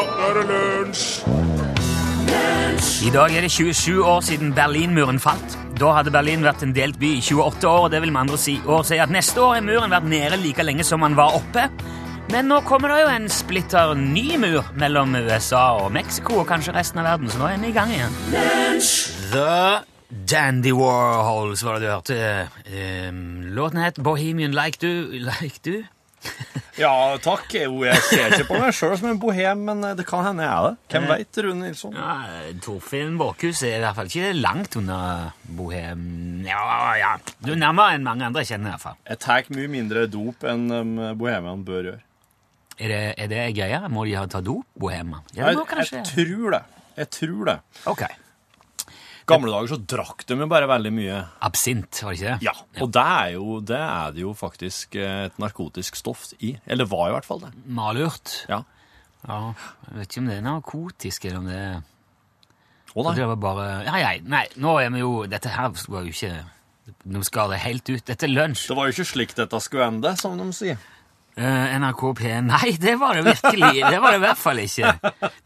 nå er det lunsj! I dag er det 27 år siden Berlinmuren falt. Da hadde Berlin vært en delt by i 28 år, og det vil med andre si, år si at neste år er muren vært nede like lenge som den var oppe. Men nå kommer det jo en splitter ny mur mellom USA og Mexico og kanskje resten av verden, så nå er den i gang igjen. The Dandy Warhols var det du hørte. Um, låten het Bohemian Like Du. Like du? Ja, takk. Jo, jeg ser ikke på meg sjøl som en bohem, men det kan hende jeg er det. Hvem veit, Rune Nilsson? Ja, Torfinn Borchhus er i hvert fall ikke langt under bohem... Ja, ja. Du er nærmere enn mange andre jeg kjenner, i hvert fall. Jeg tar mye mindre dop enn um, bohemian bør gjøre. Er det, er det greia? Må de ta dop, bohemene? Ja, Jeg, jeg tror det. Jeg tror det. Ok. Gamle dager så drakk de jo bare veldig mye. Absint, var det ikke det? Ja, og det er, jo, det er det jo faktisk eh, et narkotisk stoff i. Eller var i hvert fall det. Malurt. Ja. Ja, jeg vet ikke om det er narkotisk, eller om det er Å Det var bare Nei, nei, nei, nå er vi jo Dette her var jo ikke Nå skal det helt ut. Dette er lunsj. Det var jo ikke slik dette skulle ende, som de sier. Eh, NRK P1 Nei, det var det virkelig. Det var det i hvert fall ikke.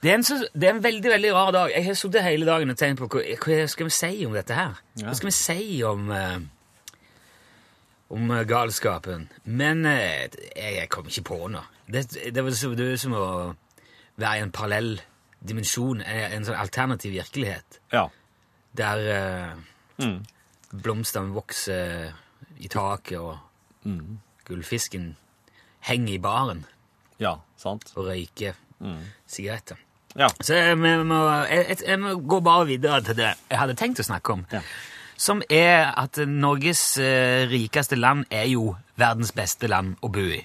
Det er en, så, det er en veldig veldig rar dag. Jeg har sittet hele dagen og tenkt på hva, hva skal vi si om dette her. Hva skal vi si om eh, om eh, galskapen? Men jeg, jeg kom ikke på noe. Det, det var så, det var som å være i en parallell dimensjon, en, sånn alternativ virkelighet, Ja. der eh, blomstene vokser i taket, og gullfisken henger i baren Ja, sant. og røyker sigaretter. Ja. Så jeg, må, jeg, jeg, jeg må gå bare videre til det jeg hadde tenkt å snakke om. Ja. Som er at Norges eh, rikeste land er jo verdens beste land å bo i.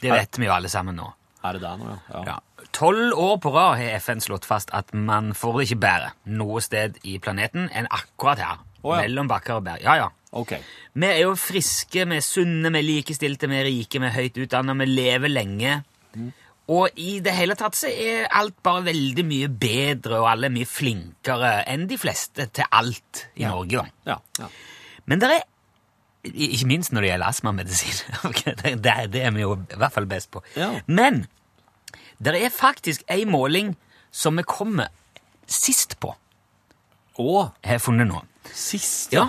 Det Ja. vet vi jo alle sammen nå. Er det der nå, ja? Ja. Tolv år på rad har FN slått fast at man får det ikke bedre noe sted i planeten enn akkurat her. Å, ja. Mellom bakker og berg. Ja, ja. Ok. Vi er jo friske, vi er sunne, vi er likestilte, vi er rike, vi er høyt utdanna, vi lever lenge. Og i det hele tatt så er alt bare veldig mye bedre, og alle er mye flinkere enn de fleste til alt i Norge. Ja. ja. Men det er Ikke minst når det gjelder astmamedisin. Ok, det, det, er- det er vi jo i hvert fall best på. Ja. Men det er faktisk ei måling som vi kommer sist på, Og har jeg funnet nå. sist, Ja,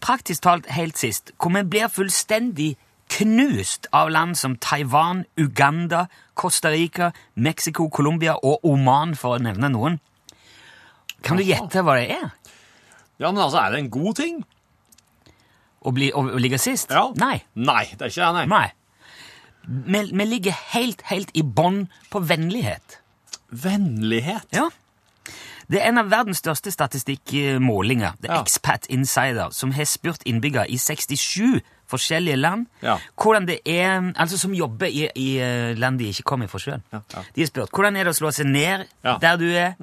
praktisk talt helt sist. Hvor vi blir fullstendig knust av land som Taiwan, Uganda, Costa Rica, Mexico, Colombia og Oman, for å nevne noen. Kan du gjette hva det er? Ja, men altså, er det en god ting? Å, bli, å, å ligge sist? Ja. Nei. Nei, det er ikke det, nei. Nei. Vi, vi ligger helt, helt i bånn på vennlighet. Vennlighet. Ja. Det er en av verdens største statistikkmålinger, The Ja. Expat Insider, som har spurt innbyggere i 67 forskjellige land Ja. hvordan det er, altså som jobber i, i eh, land de ikke kommer fra sjøl. Ja. De har spurt hvordan er det å slå seg ned der du er.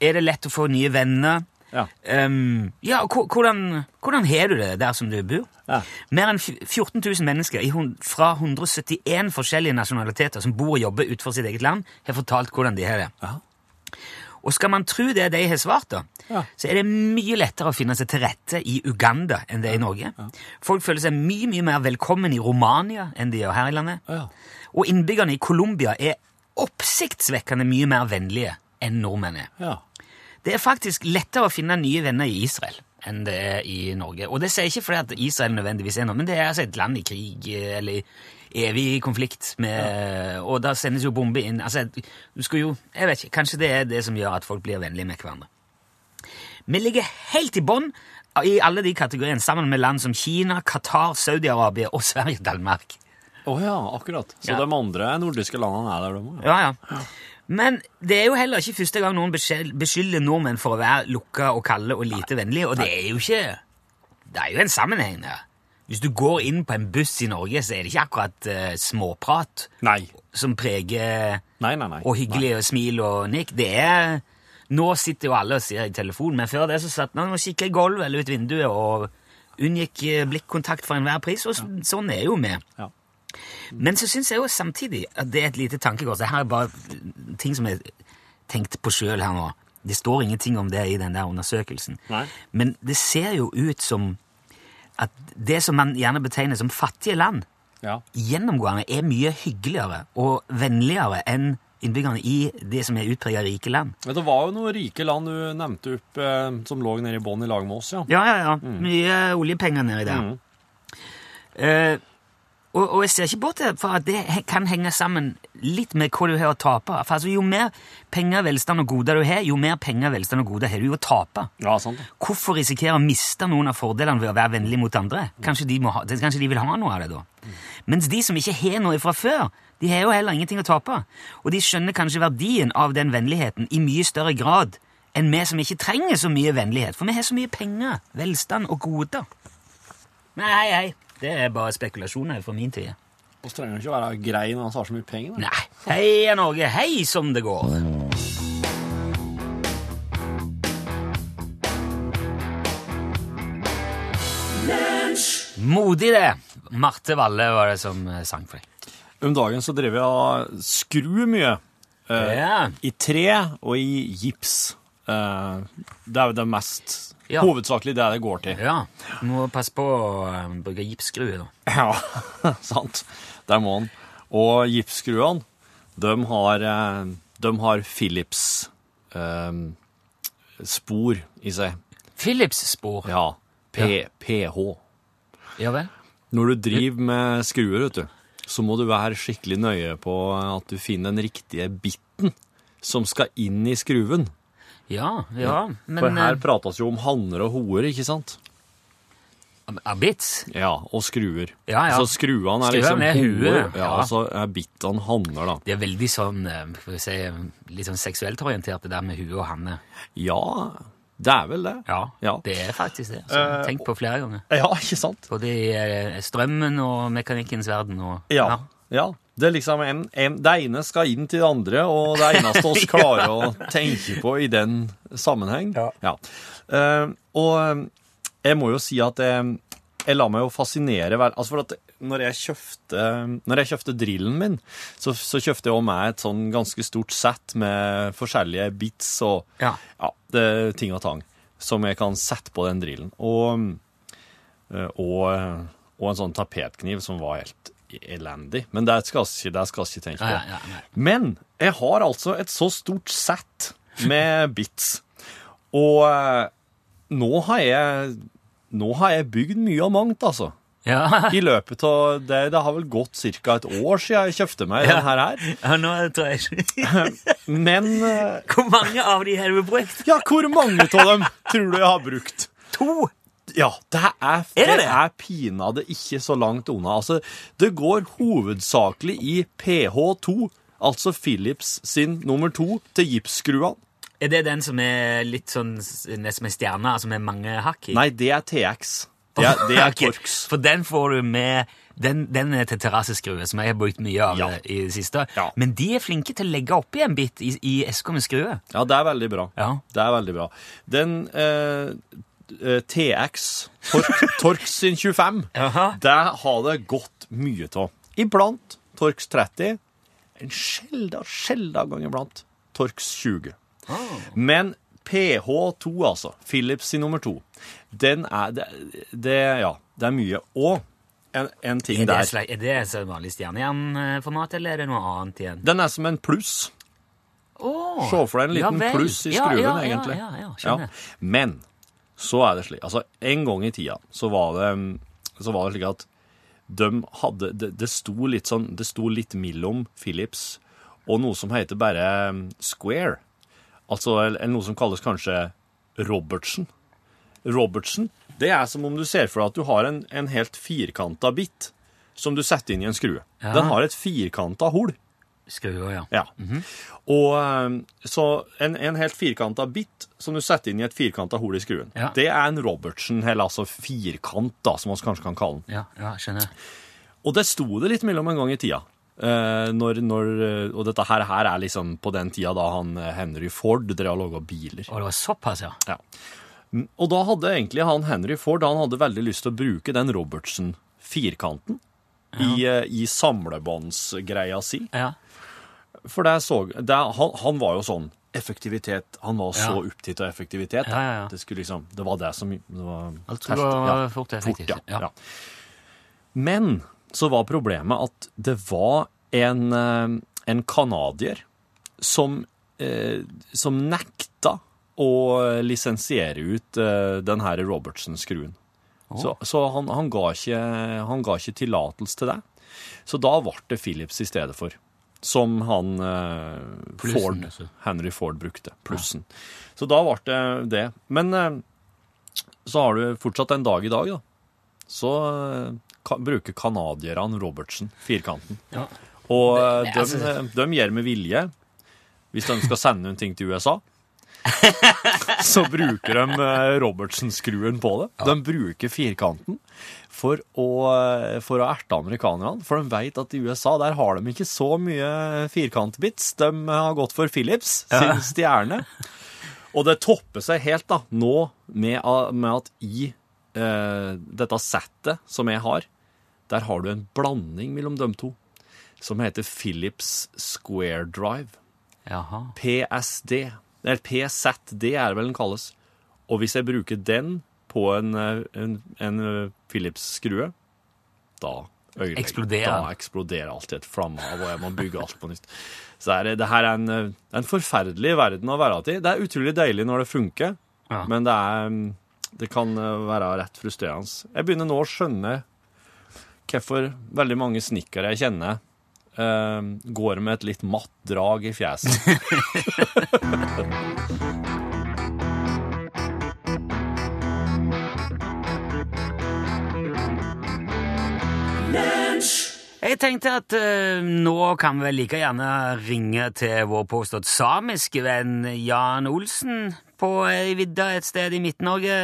Er det lett å få nye venner? Ja. Um, ja, hvordan, hvordan har du det der som du bor? Ja. Mer enn 14 000 mennesker i fra 171 forskjellige nasjonaliteter som bor og jobber utenfor sitt eget land, har fortalt hvordan de har det. Ja. Og skal man tro det de har svart, da, Ja. så er det mye lettere å finne seg til rette i Uganda enn det er i Norge. Folk føler seg mye mye mer velkommen i Romania enn de gjør her i landet. Ja. Og innbyggerne i Colombia er oppsiktsvekkende mye mer vennlige enn nordmenn er. Ja. Det er faktisk lettere å finne nye venner i Israel enn det er i Norge. Og det sier ikke fordi at Israel nødvendigvis er noe, men det er altså et land i krig eh, eller evig konflikt med Og da sendes jo bomber inn altså, du skal jo, jeg vet ikke, Kanskje det er det som gjør at folk blir vennlige med hverandre. Vi ligger helt i bånn i alle de kategoriene, sammen med land som Kina, Qatar, Saudi-Arabia og Sverige og Danmark. Å ja, akkurat. Så Ja. de andre nordiske landene er der, de òg? Ja, ja. Men det er jo heller ikke første gang noen beskylder nordmenn for å være lukka og kalde og lite vennlige, og det er jo ikke Det er jo en sammenheng der. Hvis du går inn på en buss i Norge, så er det ikke akkurat uh, småprat Nei. som preger Nei, nei, og hyggelig og smil og nikk. Det er Nå sitter jo alle og sier i telefonen, men før det så satt man og kikket i gulvet eller ut vinduet og unngikk eh, blikkontakt for enhver pris, og så- sånn er jo vi. Ja. Men så syns jeg jo samtidig at det er et lite tankekors. Det her er bare ting som jeg tenkte på sjøl her nå. Det står ingenting om det i den der undersøkelsen. Nei. Men det ser jo ut som at det som man gjerne betegner som fattige land, Ja. gjennomgående er mye hyggeligere og vennligere enn innbyggerne i det som er utprega rike land. Men det var jo noen rike land du nevnte opp eh, som lå nede i bånn i lag med oss, ja. Ja, ja, ja. Mye oljepenger nedi der. Mm. Eh, og, og jeg ser ikke bort fra at det kan henge sammen litt med hva du har å tape. For altså, Jo mer penger, velstand og goder du har, jo mer penger, velstand og goder har du å tape. Ja, sant. Hvorfor risikere å miste noen av fordelene ved å være vennlig mot andre? Kanskje de, må ha, kanskje de vil ha noe av det da? Mens de som ikke har noe fra før, de har jo heller ingenting å tape. Og de skjønner kanskje verdien av den vennligheten i mye større grad enn vi som ikke trenger så mye vennlighet, for vi har så mye penger, velstand og goder. Nei, hei, hei. Det er bare spekulasjoner fra min tid. Og så trenger ikke å være grei når han har så mye penger. da. Nei, heia Norge, hei som det går. Modig det. Marte Valle var det som eh, sang for deg. Om dagen så drev jeg og skru mye. eh, Ja. I tre og i gips. Eh, det er jo det mest Ja. Hovedsakelig det det går til. Ja, må passe på å eh, bruke gipsskruer da. Ja, sant. Der må han. Og gipsskruene, de har, eh, de har Philips eh, spor i seg. Philips spor. Ja. P PH. Ja vel? Når du driver med skruer, vet du, så må du være skikkelig nøye på at du finner den riktige bitten som skal inn i skruven. Ja, ja, men For her eh, prates jo om hanner og hoer, ikke sant? av bits? Ja, og skruer. Ja, ja. Så skruene er liksom er hoer, huet, ja, ja. og så er bittene hanner, da. Det er veldig sånn, for skal vi si, litt sånn seksuelt orientert det der med hue og hanne. Ja, det er vel det. Ja, Ja. det er faktisk det. Altså, uh, Tenk på flere ganger. Ja, ikke sant? Både i eh, strømmen og mekanikkens verden. Og, Ja. ja. Det liksom en, en, det ene skal inn til det andre, og det eneste oss klarer å tenke på i den sammenheng. Ja. Eh, og eh, jeg må jo si at jeg, jeg lar meg jo fascinere Altså for at når jeg kjøpte, når jeg kjøpte drillen min, så, så kjøpte jeg også meg et sånn ganske stort sett med forskjellige bits og Ja. ja, det ting og tang som jeg kan sette på den drillen. Og, eh, og, og en sånn tapetkniv som var helt elendig. Men det skal jeg ikke, ikke tenke på. Nei, nei, nei. Men jeg har altså et så stort sett med bits. Og eh, nå har jeg Nå har jeg bygd mye og mangt, altså. Ja. I løpet av det, det har vel gått ca. et år siden jeg kjøpte meg Ja. denne her. her. ja, nå tror jeg ikke Men eh, Hvor mange av de har du brukt? ja, hvor mange av dem tror du jeg har brukt? To! Ja, det er, Er det det er pinadø ikke så langt unna. Altså, det går hovedsakelig i PH2, altså Philips sin nummer to til gipsskruene. Er det den som er litt sånn nesten med stjerne, altså med mange hakk i? Nei, det er TX. Det er, det er Torx. For den får du med Den, den er til terrasseskrue, som jeg har brukt mye av Ja. i det siste. Ja. Men de er flinke til å legge oppi en bit i, i esker med skrue. Ja, det er veldig bra. Ja. Det er veldig bra. Den eh, TX, Torx, Torx sin 25, det har det gått mye av. Iblant Torx 30, en sjelda, sjelda gang iblant Torx 20. Men PH2, altså, Philips sin nummer to, den er det, det Ja, det er mye. Og en, en ting Er det, der er det en vanlig stjernejernformat, eller er det noe annet igjen? Den er som en pluss. Oh, Se for deg en liten ja, pluss i skruen, ja, ja, egentlig. Ja, ja, skjønner. Men så er det slik Altså, en gang i tida så var det, så var det slik at de hadde det, det sto litt sånn Det sto litt mellom Philips og noe som heter bare um, Square. Altså eller noe som kalles kanskje Robertsen. Robertsen, det er som om du ser for deg at du har en, en helt firkanta bit som du setter inn i en skrue. Ja. Den har et firkanta hull. Skruer, ja. Ja. Og eh, så en, en helt firkanta bit som du setter inn i et firkanta hull i skruen, Ja. det er en Robertsen, eller altså firkant, da, som vi kanskje kan kalle den. Ja, ja, skjønner. Og det sto det litt mellom en gang i tida. Eh, når, når, og dette her, her er liksom på den tida da han eh, Henry Ford drev og laga biler. Og det var såpass, ja. Ja. Mm, Og da hadde egentlig han Henry Ford han hadde veldig lyst til å bruke den Robertsen-firkanten i, eh, i samlebåndsgreia si. Ja, For det så, det, han, han var jo sånn effektivitet. Han var så Ja. opptatt av effektivitet. Ja, ja. Det, skulle liksom, det var det som det var Alt skulle være fort effektivt. Fort. Men så var problemet at det var en, eh, en kanadier som, eh, som nekta å lisensiere ut eh, den her Robertson-skruen. Så, så han, han ga ikke, han ga ikke tillatelse til det. Så da ble det Philips i stedet for. Som han eh, Ford, altså. Henry Ford brukte. Plussen. Så da ble det det. Men eh, så har du fortsatt en dag i dag, da. Så eh, ka, bruker canadierne Robertsen, firkanten. Ja. Og Det- de, altså- de gjør med vilje, hvis de skal sende noen ting til USA, så bruker de eh, Robertson-skruen på det. De bruker firkanten for å, eh, for å erte amerikanerne, for de vet at i USA der har de ikke så mye firkantbits. De har gått for Philips, sin stjerne. Og det topper seg helt da, nå med, med at i eh, dette settet som jeg har, der har du en blanding mellom de to, som heter Philips Square Drive. Jaha. PSD. Eller PZD er det vel den kalles. Og hvis jeg bruker den på en, eh, en, en eh, Philips-skrue, da Eksploderer. Da eksploderer alt i et flammehav, og jeg må bygge alt på nytt. Så det, er, det her er en, eh, en forferdelig verden å være i. Det er utrolig deilig når det funker, Ja. men det, er, mm, det kan være rett frustrerende. Jeg begynner nå å skjønne hvorfor veldig mange snekkere jeg kjenner, går med et litt matt drag i fjeset. Jeg tenkte at eh, nå kan vi vel like gjerne ringe til vår påstått samiske venn Jan Olsen på ei vidda et sted i Midt-Norge.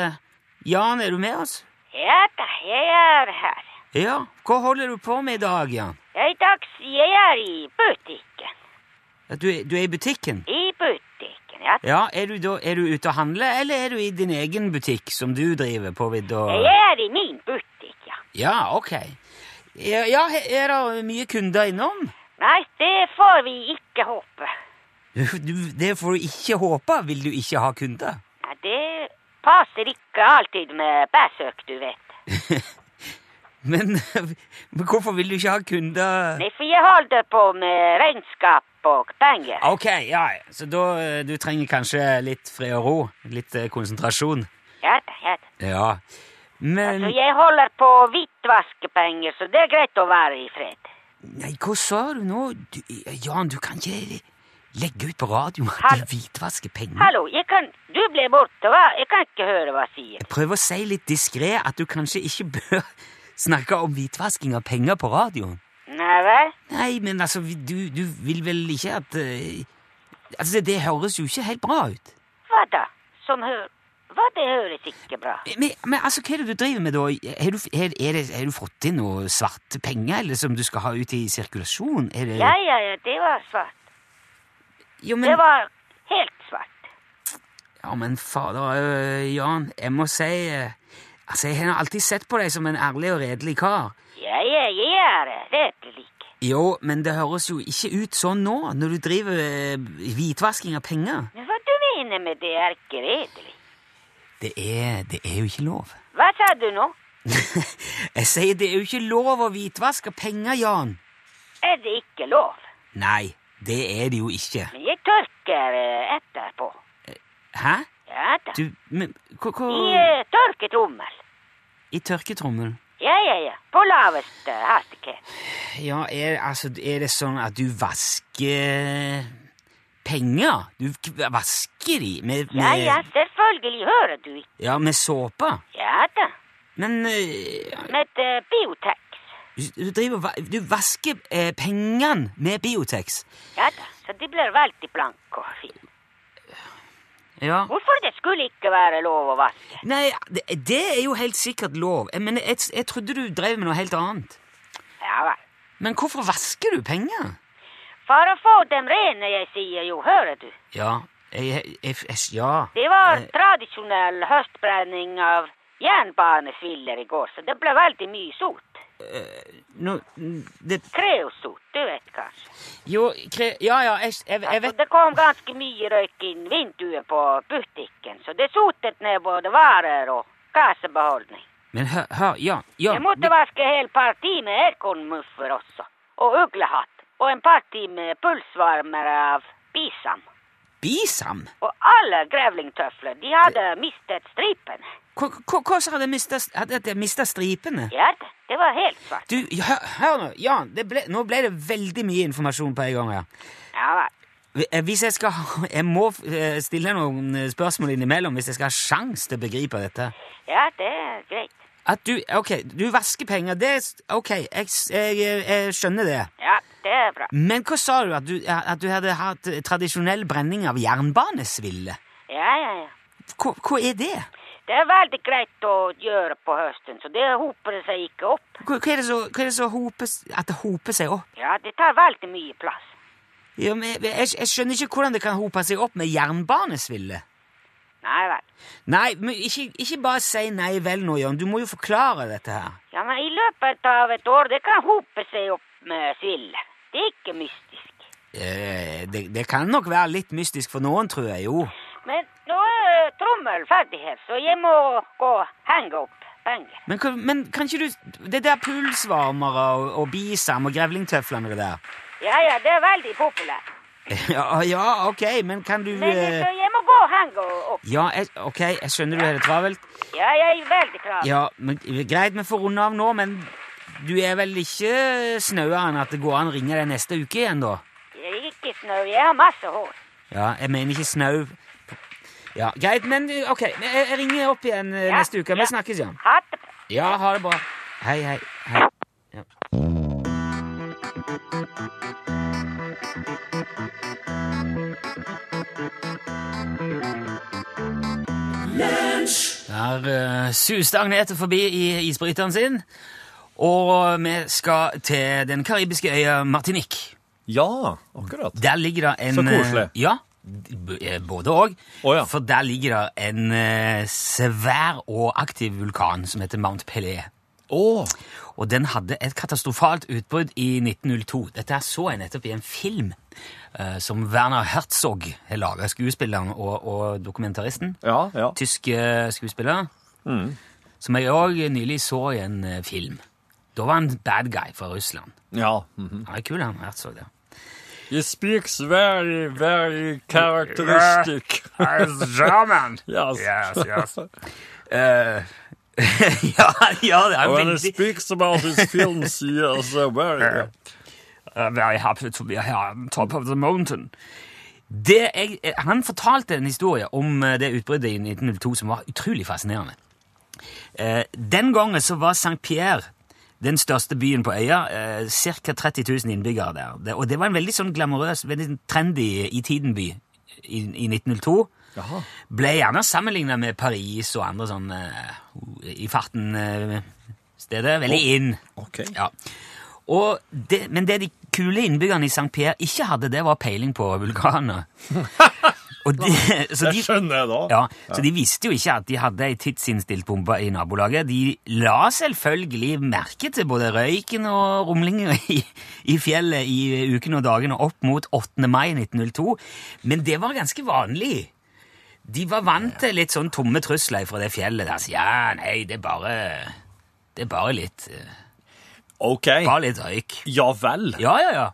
Jan, er du med oss? Ja da, jeg er her. Ja. Hva holder du på med i dag, Jan? I dag jeg er i butikken. Du, du er i butikken? I butikken, ja. Ja, er du, da, er du ute og handler, eller er du i din egen butikk som du driver på Og... Jeg er i min butikk, ja. Ja, ok. Ja, ja, er det mye kunder innom? Nei, det får vi ikke håpe. Du, det får du ikke håpe. Vil du ikke ha kunder? Nei, det passer ikke alltid med besøk, du vet. Men, men hvorfor vil du ikke ha kunder? Nei, for jeg holder på med regnskap og penger. Ok, ja, så da eh, du trenger kanskje litt fred og ro? Litt eh, konsentrasjon? Ja ja. Ja. Men altså, jeg holder på å hvitvaskepenger, så det er greit å være i fred. Nei, hva sa du nå? Du, Jan, du kan ikke legge ut på radio at Hallo. du hvitvasker penger. Hallo, jeg kan... Du ble borte, hva? Jeg kan ikke høre hva jeg sier. Prøv å si litt diskré at du kanskje ikke bør snakke om hvitvasking av penger på radioen. Nei vel? Nei, men altså, du, du vil vel ikke at uh, Altså, det høres jo ikke helt bra ut. Hva da? Som hør... Hva det høres ikke bra. Men, men altså, hva er det du driver med, da? Har du, er, er det, har du fått inn noe svarte penger, eller som du skal ha ut i sirkulasjon? Det Ja, ja, ja, det var svart. Jo, men, Det var helt svart. Ja, men fader, øh, Jan, jeg må si Altså, jeg har alltid sett på deg som en ærlig og redelig kar. Ja, ja, jeg er redelig. Jo, men det høres jo ikke ut sånn nå, når du driver øh, hvitvasking av penger. Men hva du mener med det er ikke redelig? Det er, det er jo ikke lov. Hva sa du nå? jeg sier det er jo ikke lov å hvitvaske penger, Jan. Er det ikke lov? Nei, det er det jo ikke. Men jeg tørker eh, etterpå. Hæ? Ja da. Du, men hva, I tørketrommel. I tørketrommelen? Ja, ja, ja. På laveste hastighet. Ja, er, altså, er det sånn at du vasker penger? Du vasker de med, med Ja, ja, selvfølgelig hører du ikke. Ja, med såpe? Ja da. Men uh, Med uh, Biotex. du, driver, du vasker uh, pengene med Biotex? Ja da. Så de blir veldig blanke og fine. Ja. Hvorfor det skulle ikke være lov å vaske? Nei, det, det er jo helt sikkert lov. Men jeg, jeg trodde du drev med noe helt annet. Ja vel. Men hvorfor vasker du penger? For å få dem rene, jeg sier jo, hører du. Ja, jeg, jeg, ja. Det var Eh, tradisjonell høstbrenning av jernbanesviller i går, så det ble veldig mye sot. Nå, det, Kreosot, du vet kanskje. jo, kre, ja, ja, jeg, jeg, jeg Altså, det kom ganske mye røyk inn vinduet på butikken, så det sotet ned både varer og kassebeholdning. Men hør, hør ja, ja Jeg måtte vaske hel par timer ekornmuffer også, og uglehatt, og en par timer pulsvarmere av Bisam. ham? Og alle grevlingtøfler, de hadde mistet stripen. Hvordan hadde mistet, hadde mistet stripene? Ja, det, var helt svart. Du, hør, hør nå. Jan, det ble, nå ble det veldig mye informasjon på en gang her. Ja vel. Eh, Hvis jeg skal Jeg må eh, stille noen eh, spørsmål innimellom hvis jeg skal ha sjanse til å begripe dette. Ja, det er greit. At du Ok, du vasker penger, det er Ok, jeg, jeg, jeg skjønner det. Ja, det er bra. Men hva sa du? At du, at du hadde hatt tradisjonell brenning av jernbanesville? Ja, ja, ja. Hva, hva er det? Det er veldig greit å gjøre på høsten, så det hoper seg ikke opp. Hva, hva er det så, er det så hopes, at det hoper seg opp? Ja, det tar veldig mye plass. Ja, men jeg, jeg, jeg skjønner ikke hvordan det kan hope seg opp med jernbanesville. Nei vel. Nei, men ikke, ikke bare si nei vel nå, Jan. Du må jo forklare dette her. Ja, men i løpet av et år, det kan hope seg opp med sville. Det er ikke mystisk. Eh, det, det kan nok være litt mystisk for noen, tror jeg jo. Men nå er trommel ferdig her, så jeg må gå og henge opp. Men, men kan ikke du Det der pulsvarmere og, og bisam og grevlingtøflene og det der Ja, ja, det er veldig populært. ja, ja, ok, men kan du Men eh, så jeg må gå og henge opp. Ja, jeg, ok, jeg skjønner du har det travelt. Ja, jeg er veldig travel. Ja, men Greit, vi får runde av nå, men du er vel ikke snauere enn at det går an å ringe deg neste uke igjen, da? Jeg er ikke snau. jeg har masse hår. Ja, jeg mener ikke snau. Ja, Greit, men eh, ok, jeg, ringer opp igjen eh, Ja, neste uke. ja. Vi snakkes, Jan. Ha det bra. Ja, ha det bra. Hei, hei. hei. Ja. Der uh, suste Agnete forbi i isbryteren sin, og vi skal til den karibiske øya Martinique. Ja, akkurat. Der ligger det en Så koselig. eh, Ja, eh, både òg. Oh, ja. For der ligger det en eh, svær og aktiv vulkan som heter Mount Pelé. Oh. Og den hadde et katastrofalt utbrudd i 1902. Dette så jeg nettopp i en film uh, som Werner Herzog har laga, skuespilleren og, og dokumentaristen. ja, ja. Tysk uh, skuespiller. Som jeg òg nylig så i en uh, film. Da var han bad guy fra Russland. Ja. mhm. Han er kul, han Herzog. der. He speaks very, very characteristic. German. Yes. Yes, yes. Uh, ja, ja, det er When he veldig speaks about his films, he is uh, very... uh, Very happy to be here on top of the mountain. Jeg, eh, han fortalte en historie om eh, det utbruddet i 1902 som var utrolig fascinerende. Den gangen så var St. Pierre den største byen på øya. Eh, Ca. 30 000 innbyggere der. Det, og det var en veldig sånn glamorøs, veldig trendy i tiden by i, i 1902. Jaha. Ble gjerne sammenligna med Paris og andre sånn eh, i farten-steder. veldig inn. Ok. Ja. Det, men det de kule innbyggerne i St. Pierre ikke hadde, det var peiling på vulkaner. De, så Det skjønner jeg da. ja, så de visste jo ikke at de hadde ei tidsinnstilt bombe i nabolaget. De la selvfølgelig merke til både røyken og rumlinger i, i fjellet i ukene og dagene opp mot 8. mai 1902, men det var ganske vanlig. De var vant til litt sånn tomme trusler fra det fjellet. Der. Så ja, nei, det er bare, det er bare litt eh, Ok. Bare litt røyk. Ja vel. Ja, ja, ja.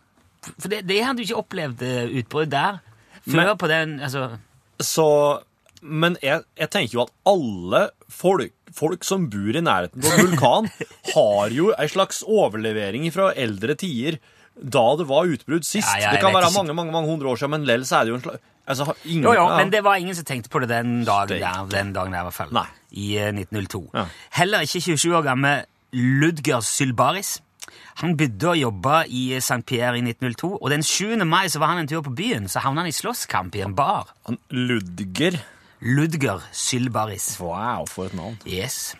For det, det hadde du ikke opplevd eh, utbrudd der. Før Men- på den altså, Så Men jeg, jeg tenker jo at alle folk, folk som bor i nærheten av en vulkan, har jo ei slags overlevering fra eldre tider da det var utbrudd sist. Ja, ja, det kan være mange mange, mange hundre år siden, men lell er det jo en slags altså, ingen, Jo, jo, ja. men det var ingen som tenkte på det den dagen der, den dagen der i hvert fall. Nei. I eh, 1902. Ja. Heller ikke 27 år gamle Ludger Sylbaris. Han bodde å jobbe i St. Pierre i 1902, og den 7. mai så var han en tur på byen, så havna han i slåsskamp i en bar. Han Ludger. Ludger Sylbaris. Wow, for et navn. Yes.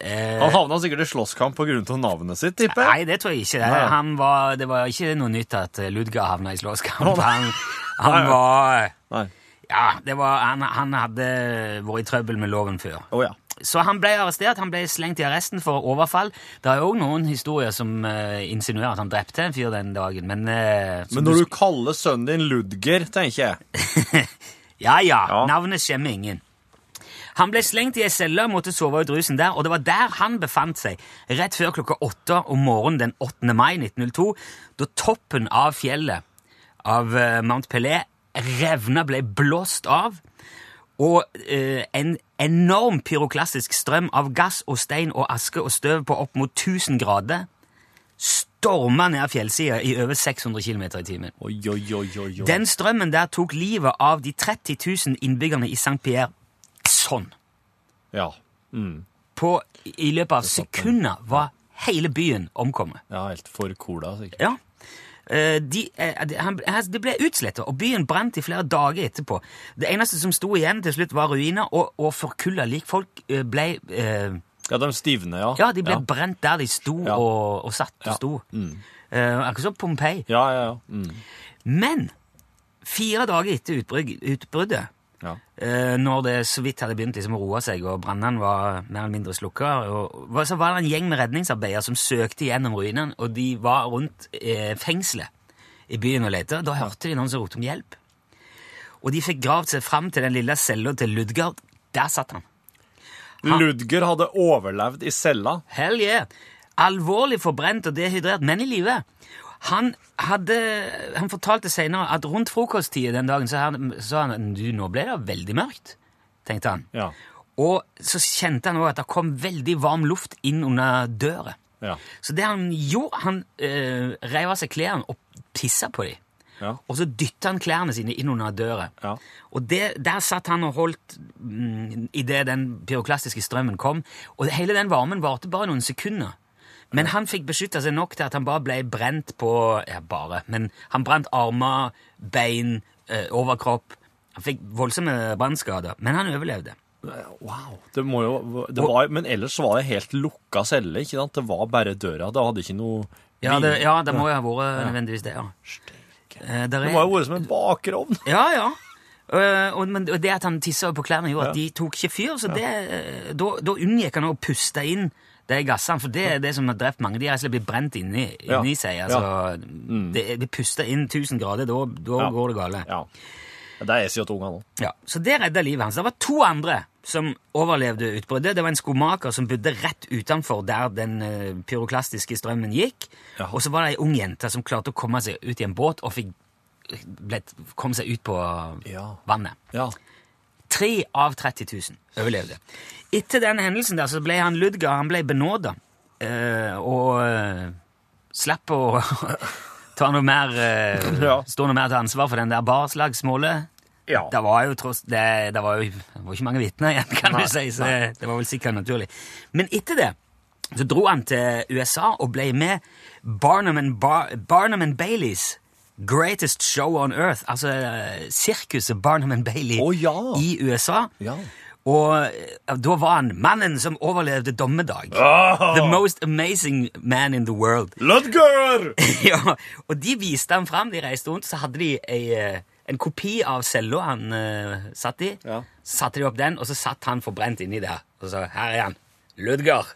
Eh, Han havna sikkert i slåsskamp av navnet sitt, tipper. Nei, det tror jeg ikke. Det, han var, det var ikke noe nytt at eh, Ludger havna i slåsskamp. Han, han Nei. var Nei. Ja, det var, han, han hadde vært i trøbbel med loven før. Oh, ja. Så han ble arrestert, han ble slengt i arresten for overfall. Det er jo noen historier som uh, insinuerer at han drepte en fyr den dagen, men uh, Men når du kaller sønnen din Ludger, tenker jeg Ja, ja, Ja. navnet skjemmer ingen. Han ble slengt i ei celle og måtte sove ut rusen der, og det var der han befant seg rett før klokka åtte om morgenen den 8. mai 1902, da toppen av fjellet av eh, Mount Pelé revna, ble blåst av. Og eh, en enorm pyroklastisk strøm av gass og stein og aske og støv på opp mot 1000 grader storma ned fjellsida i over 600 km i timen. Oi, oi, oi, oi. oi. Den strømmen der tok livet av de 30 000 innbyggerne i St. Pierre sånn. Ja. Mm. På, I løpet av sekunder var hele byen omkommet. ja, helt for cola, sikkert. Ja. Eh, De, eh, det ble utsletta, og byen brant i flere dager etterpå. Det eneste som sto igjen til slutt, var ruiner, og, og forkulla likfolk eh, ble eh, Ja, de stivne, ja. Ja, de ble brent der de sto Ja. og, og satt og Ja. sto. Mm. Eh, akkurat som Pompeii. Ja, ja, ja. Mm. Men fire dager etter utbrudd, utbruddet, ja. eh, når det så vidt hadde begynt liksom å roe seg, og brannene var mer eller mindre slukka, og- så var det en gjeng med redningsarbeidere som søkte gjennom ruinene, og de var rundt eh, fengselet i byen og lette. Da hørte de noen som ropte om hjelp. Og de fikk gravd seg fram til den lille cella til Ludgard. Der satt han. Han- Ludger hadde overlevd i cella. Hell yeah! Alvorlig forbrent og dehydrert, men i live. Han, hadde, han fortalte senere at rundt frokosttid den dagen så han- sa han du, nå ble det veldig mørkt, tenkte han. Ja. Og så kjente han også at det kom veldig varm luft inn under døra. Ja. Så det han gjorde, han øh, reiv av seg klærne og pissa på dem. Ja. Og så dytta han klærne sine inn under døra. Ja. Og det, der satt han og holdt mm, idet den pyroklastiske strømmen kom. Og hele den varmen varte bare noen sekunder. Men han fikk beskytta seg nok til at han bare ble brent på Ja, bare. Men han brant armer, bein, eh, overkropp. Han fikk voldsomme brannskader, men han overlevde. Wow. Det må jo, det var, men ellers var det helt lukka celle, ikke sant? Det var bare døra. Det hadde ikke noe Ja, det, ja, det må jo ha vært nødvendigvis det, ja. Eh, der Det er- må jo ha vært som en bakerovn. Ja, ja. Uh, og, men og det at han tissa på klærne, gjorde at Ja. de tok ikke fyr. Så det, da, da unngikk han å puste inn de gassene, for det er det som har drept mange. De har blitt brent inni, Ja. seg. Altså, det, de puster inn 1000 grader, da, da går det gale. Ja. Det er SJ-ungene nå. Ja, så det redda livet hans. Det var to andre som overlevde utbruddet. Det var en skomaker som bodde rett utenfor der den eh, pyroklastiske strømmen gikk. Ja. Og så var det ei ung jente som klarte å komme seg ut i en båt og fikk ble, kom seg ut på Ja. vannet. Ja. Tre av 30 000 overlevde. Etter den hendelsen der så ble han Ludger han ble benåda eh, og eh, slapp å ta noe mer eh, Ja. stå noe mer til ansvar for den der barslagsmålet. Ja. Det var jo tross det, det var jo det var ikke mange vitner igjen, kan Nei, du si, så det, det var vel sikkert naturlig. Men etter det så dro han til USA og ble med Barnum and, Bar Barnum and Baileys Greatest Show on Earth, altså sirkuset Barnum and Bailey Å, ja. i USA. Ja. Og eh, da var han mannen som overlevde dommedag. Ah! The most amazing man in the world. Ludger! ja, og de viste han fram, de reiste rundt, så hadde de ei, eh, en kopi av cella han uh, satt i. Ja. Så satte de opp den, og så satt han forbrent inni der. Og så, her er han. Ludger.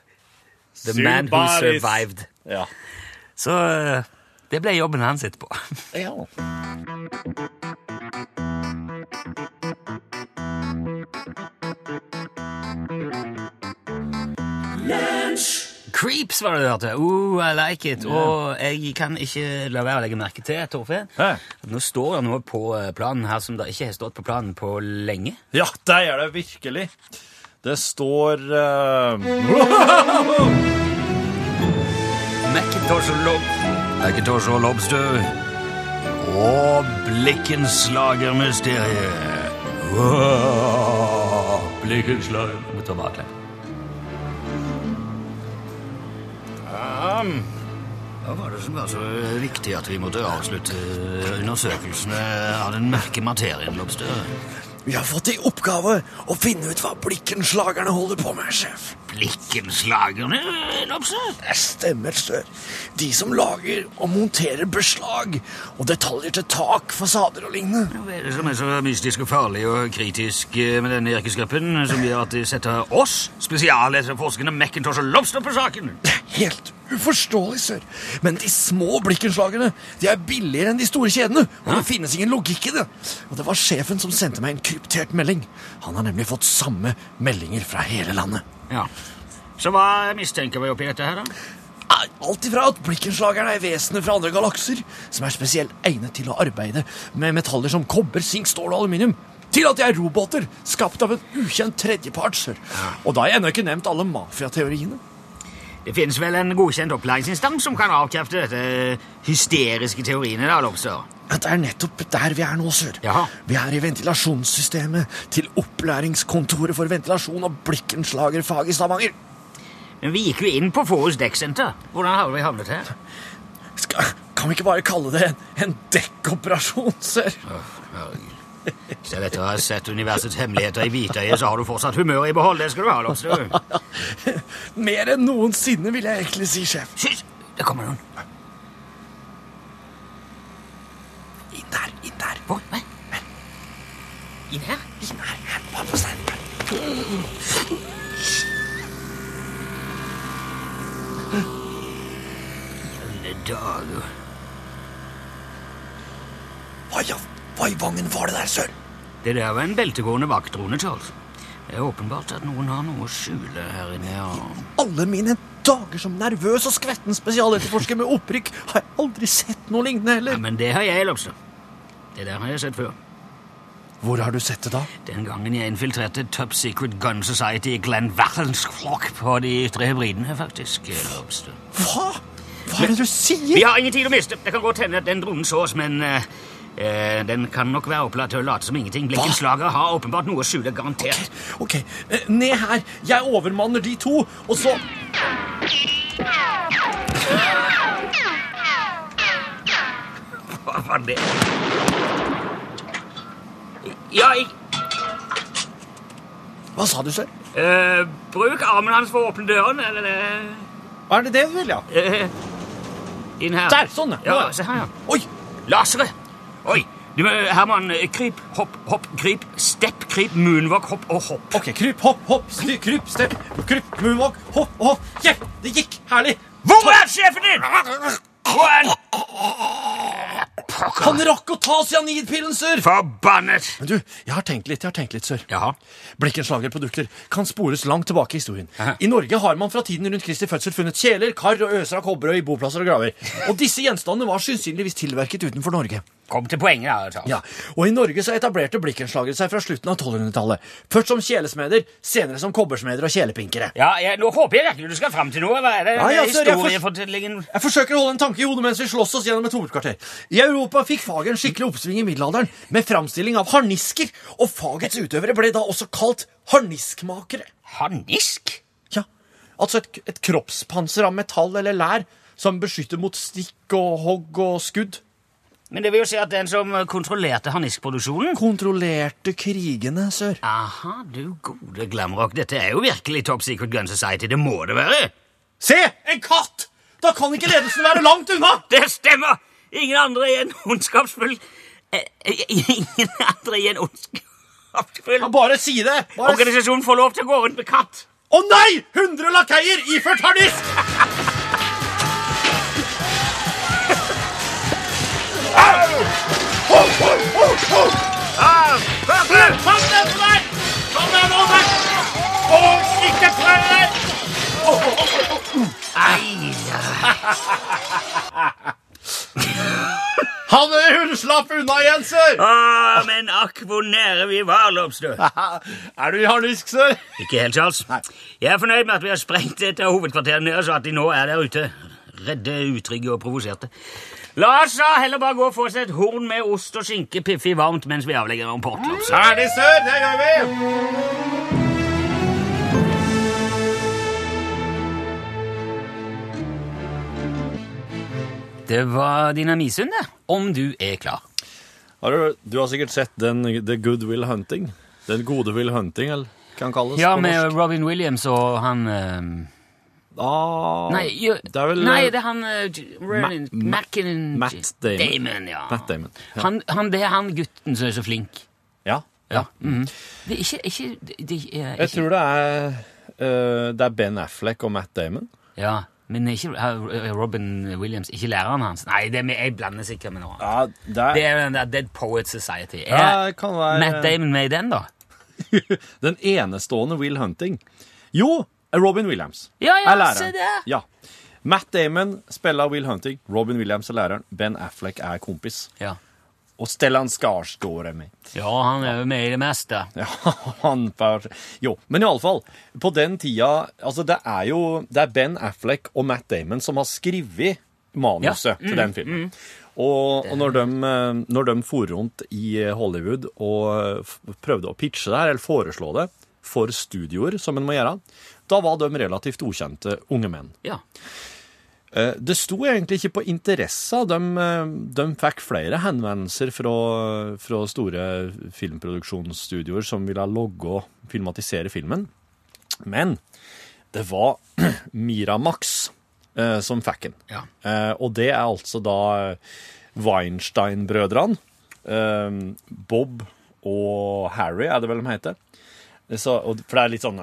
The man who survived. Ja. Så det ble jobben hans etterpå. ja. Creeps var det du hørte. Oh, I like it. Og jeg kan ikke la være å legge merke til, Torfinn, at nå står det noe på eh, planen her som det ikke har stått på planen på lenge. Ja, det er det virkelig. Det står uh... Macintosh og lob... Macintosh og lobster. Og blikkenslagermysteriet. Blikkenslager. Må ta baklengs. Hva var det som var så viktig at vi måtte avslutte undersøkelsene av den mørke materien, Lobster? Vi har fått i oppgave å finne ut hva blikkenslagerne holder på med, sjef. Blikkenslagerne, Lobster? Det stemmer, sør. De som lager og monterer beslag og detaljer til tak, fasader og lignende. Hva er det som er så mystisk og farlig og kritisk eh, med denne yrkesgruppen, som gjør at de setter oss, spesialetterforskerne McIntosh og Lobster, på saken? Helt uforståelig, sør. Men de små blikkenslagerne de er billigere enn de store kjedene, og det finnes ingen logikk i det. Og det var sjefen som sendte meg en kryptert melding. Han har nemlig fått samme meldinger fra hele landet. Ja. Så hva mistenker vi oppi dette her, da? Alt ifra at blikkenslagerne er vesener fra andre galakser, som er spesielt egnet til å arbeide med metaller som kobber, sink, stål og aluminium, til at de er roboter skapt av en ukjent tredjepart. Og da har jeg ennå ikke nevnt alle mafiateoriene. Det finnes vel en godkjent opplæringsinstans som kan avkrefte dette hysteriske teoriene, da, Lobster? Det er nettopp der vi er nå, sør. Jaha. Vi er i ventilasjonssystemet til opplæringskontoret for ventilasjon og blikkenslagerfag i Stavanger. Men vi gikk jo inn på Forus dekksenter. Hvordan har vi havnet her? Skal, kan vi ikke bare kalle det en, en dekkoperasjon, sør? Selv etter å ha sett universets hemmeligheter i hvitøyet, så har du fortsatt humøret i behold. Det skal du ha, Lobster. Mer enn noensinne, vil jeg egentlig si, sjef. Hysj! Det kommer noen. Inn der, inn der. Hvor? Hva? Inn her? Inn her, her. Bare på. Alle dager. Hva i, hva i vangen var det der, søren? Det der var en beltegående vaktrone, Charles. Det er åpenbart at noen har noe å skjule her inne. ja. Alle mine dager som nervøs og skvetten spesialetterforsker med opprykk har jeg aldri sett noe lignende heller. Ja, men det har jeg, Lobster. Det der har jeg sett før. Hvor har du sett det da? Den gangen jeg infiltrerte Top Secret Gun Society i Glenn Flock på de ytre hybridene, faktisk. Lobster. Hva? Hva er det du sier? Vi har ingen tid å miste. Det kan godt hende at den dronen så oss, men eh, den kan nok være opplatt til å late som ingenting. Blikkenslager har åpenbart noe å skjule, garantert. Ok, eh, ned her. Jeg overmanner de to, og så Hva var det? Ja, jeg Hva sa du, sir? eh, Bruk armen hans for å åpne døren, eller Hva Er det det du vil, ja? eh, Inn her. Der, sånn, ja. Ja, se her, ja. Oi! Laseret! Oi! Du, eh, Herman, eh, kryp, hopp, hopp, kryp, stepp, kryp, moonwalk, hopp og hopp. Ok, kryp, hopp, hopp, styr, kryp, stepp, kryp, moonwalk, hopp, og hopp. Yeah, det gikk! Herlig! Hvor er sjefen din? Hvor er han? Han rakk å ta cyanidpillen, sør! Forbannet! Men du, jeg har tenkt litt, jeg har tenkt litt, sør. Jaha. Blikkenslagerprodukter kan spores langt tilbake i historien. Aha. I Norge har man fra tiden rundt Kristi fødsel funnet kjeler, kar og øser av kobberøy, boplasser og graver. Og disse gjenstandene var sannsynligvis tilverket utenfor Norge. Kom til poenget, da. Charles. Ja, Og i Norge så etablerte blikkenslagere seg fra slutten av 1200-tallet. Først som kjelesmeder, senere som kobbersmeder og kjelepinkere. Ja, jeg, Nå håper jeg virkelig du skal fram til noe. Hva er det? Ja, ja, historiefortellingen? jeg for, Jeg forsøker å holde en tanke i hodet mens vi slåss oss gjennom et hovedkvarter. I Europa fikk faget en skikkelig oppsving i middelalderen med framstilling av harnisker, og fagets utøvere ble da også kalt harniskmakere. Harnisk? Ja, altså et, et kroppspanser av metall eller lær som beskytter mot stikk og hogg og skudd. Men det vil jo si at den som kontrollerte harniskproduksjonen Kontrollerte krigene, sør. Aha, du gode glamrock. Dette er jo virkelig Top Secret Gun Society. Det må det være. Se! En katt! Da kan ikke ledelsen være langt unna! Det stemmer! Ingen andre i en ondskapsfull eh, eh, Ingen andre i en ondskapsfull Ja, bare si det! Bare... Organisasjonen får lov til å gå rundt med katt. Å nei! 100 lakeier iført harnisk! På deg! Og ikke Han unnslapp unna igjen, sør! ah, men akk hvor nære vi var, Lobstø. Er du i harnisk, sir? Ikke helt, Charles. Jeg er fornøyd med at vi har sprengt et av hovedkvarterene deres, og at de nå er der ute. Redde, utrygge og provoserte. La oss da heller bare gå og få oss et horn med ost og skinke piffig varmt mens vi avlegger om Lobstø. Herlig sør! Det gjør vi! Det var Dynamisund, det. Om du er klar. Har du, du har sikkert sett den The Good Will Hunting? Den gode Will Hunting, eller kan kalles Ja, med. Robin Williams og han eh, Ah, Nei, jo, det er vel nei, eh, det er han uh, Ronan Ma- Matt Damon. Damon ja. Matt Damon, ja. Han, han, det er han gutten som er så flink. Ja. Ja. mhm. Det er ikke, ikke, det, er ikke, Jeg tror det er uh, Det er Ben Affleck og Matt Damon. Ja, men ikke Robin Williams, ikke læreren hans. Nei, det er jeg blander sikkert med noe annet. Ja, det Det er den Dead Poet Society. Er Ja, kan være- Matt Damon med i den, da? Den enestående Will Hunting. Jo, Robin Williams. Ja, ja, er læreren. se det. Ja. Matt Damon spiller Will Hunting. Robin Williams er læreren. Ben Affleck er kompis. Ja. Og Stellan Skarsgård er med. ja, han er jo med i det meste. Ja, han per... Jo, men i alle fall, på den tida Altså, det er jo Det er Ben Affleck og Matt Damon som har skrevet manuset til den filmen. Og, og når, de, eh, når de for rundt i Hollywood og eh, prøvde å pitche det her, eller foreslå det, for studioer som en må gjøre, da var de relativt ukjente unge menn. Ja. Eh, Det sto egentlig ikke på interesse. De, eh, de fikk flere henvendelser fra, fra store filmproduksjonsstudioer som ville logge og filmatisere filmen. Men det var Miramax eh, som fikk den. Ja. Eh, og det er altså da Weinstein-brødrene. Eh, Bob og Harry, er det vel de heter. Så, for det er litt sånn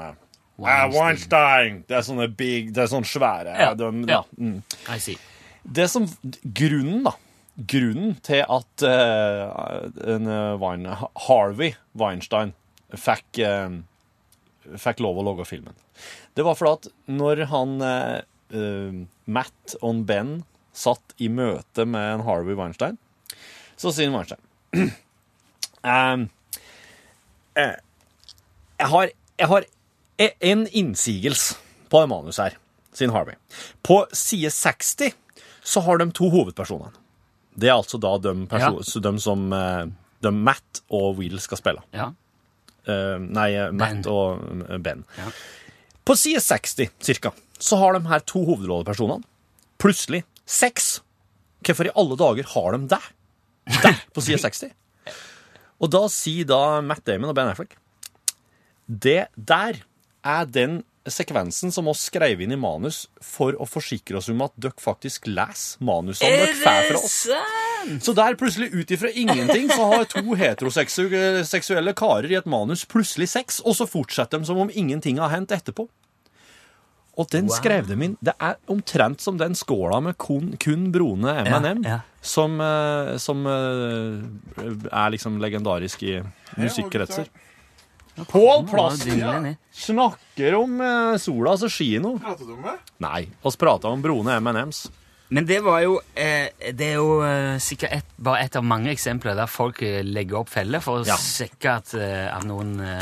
ah, Weinstein! Det er sånne big, det er sånne svære Ja, de, ja. Mm. I see. Det som Grunnen, da. Grunnen til at uh, en, Wein, Harvey Weinstein fikk, uh, fikk lov å lage filmen, det var fordi at når han Matt og Ben satt i møte med en Harvey Weinstein, så sier Weinstein eh, jeg, har, jeg har en innsigelse på det manuset her, sin Harvey. På side 60 så har de to hovedpersonene. Det er altså da de, ja. de som eh, de Matt og Will skal spille. Ja. Uh, nei, eh, Matt Ben. og eh, Ben. Ja. På side 60 cirka, så har de her to hovedrollepersonene plutselig seks. Hvorfor i alle dager har de det? Der, på side 60. Og da sier da Matt Damon og Ben Affleck Det der er den sekvensen som oss skrev inn i manus for å forsikre oss om at dere faktisk leser manusene dere får fra oss. Så der plutselig ut ifra ingenting så har to heteroseksuelle karer i et manus plutselig sex, og så fortsetter de som om ingenting har hendt etterpå. Og den Wow. skrev de inn. Det er omtrent som den skåla med kun, kun brune M&M, Ja, ja. som, eh, som eh, er liksom legendarisk i musikkretser. Pål Plassen ned. snakker om eh, sola altså kino. Pratet du om det? Nei, oss prata om brune M&M's. Men det var jo eh, Det er jo eh, sikkert et, bare et av mange eksempler der folk eh, legger opp feller for å Ja. sjekke at, eh, at noen eh,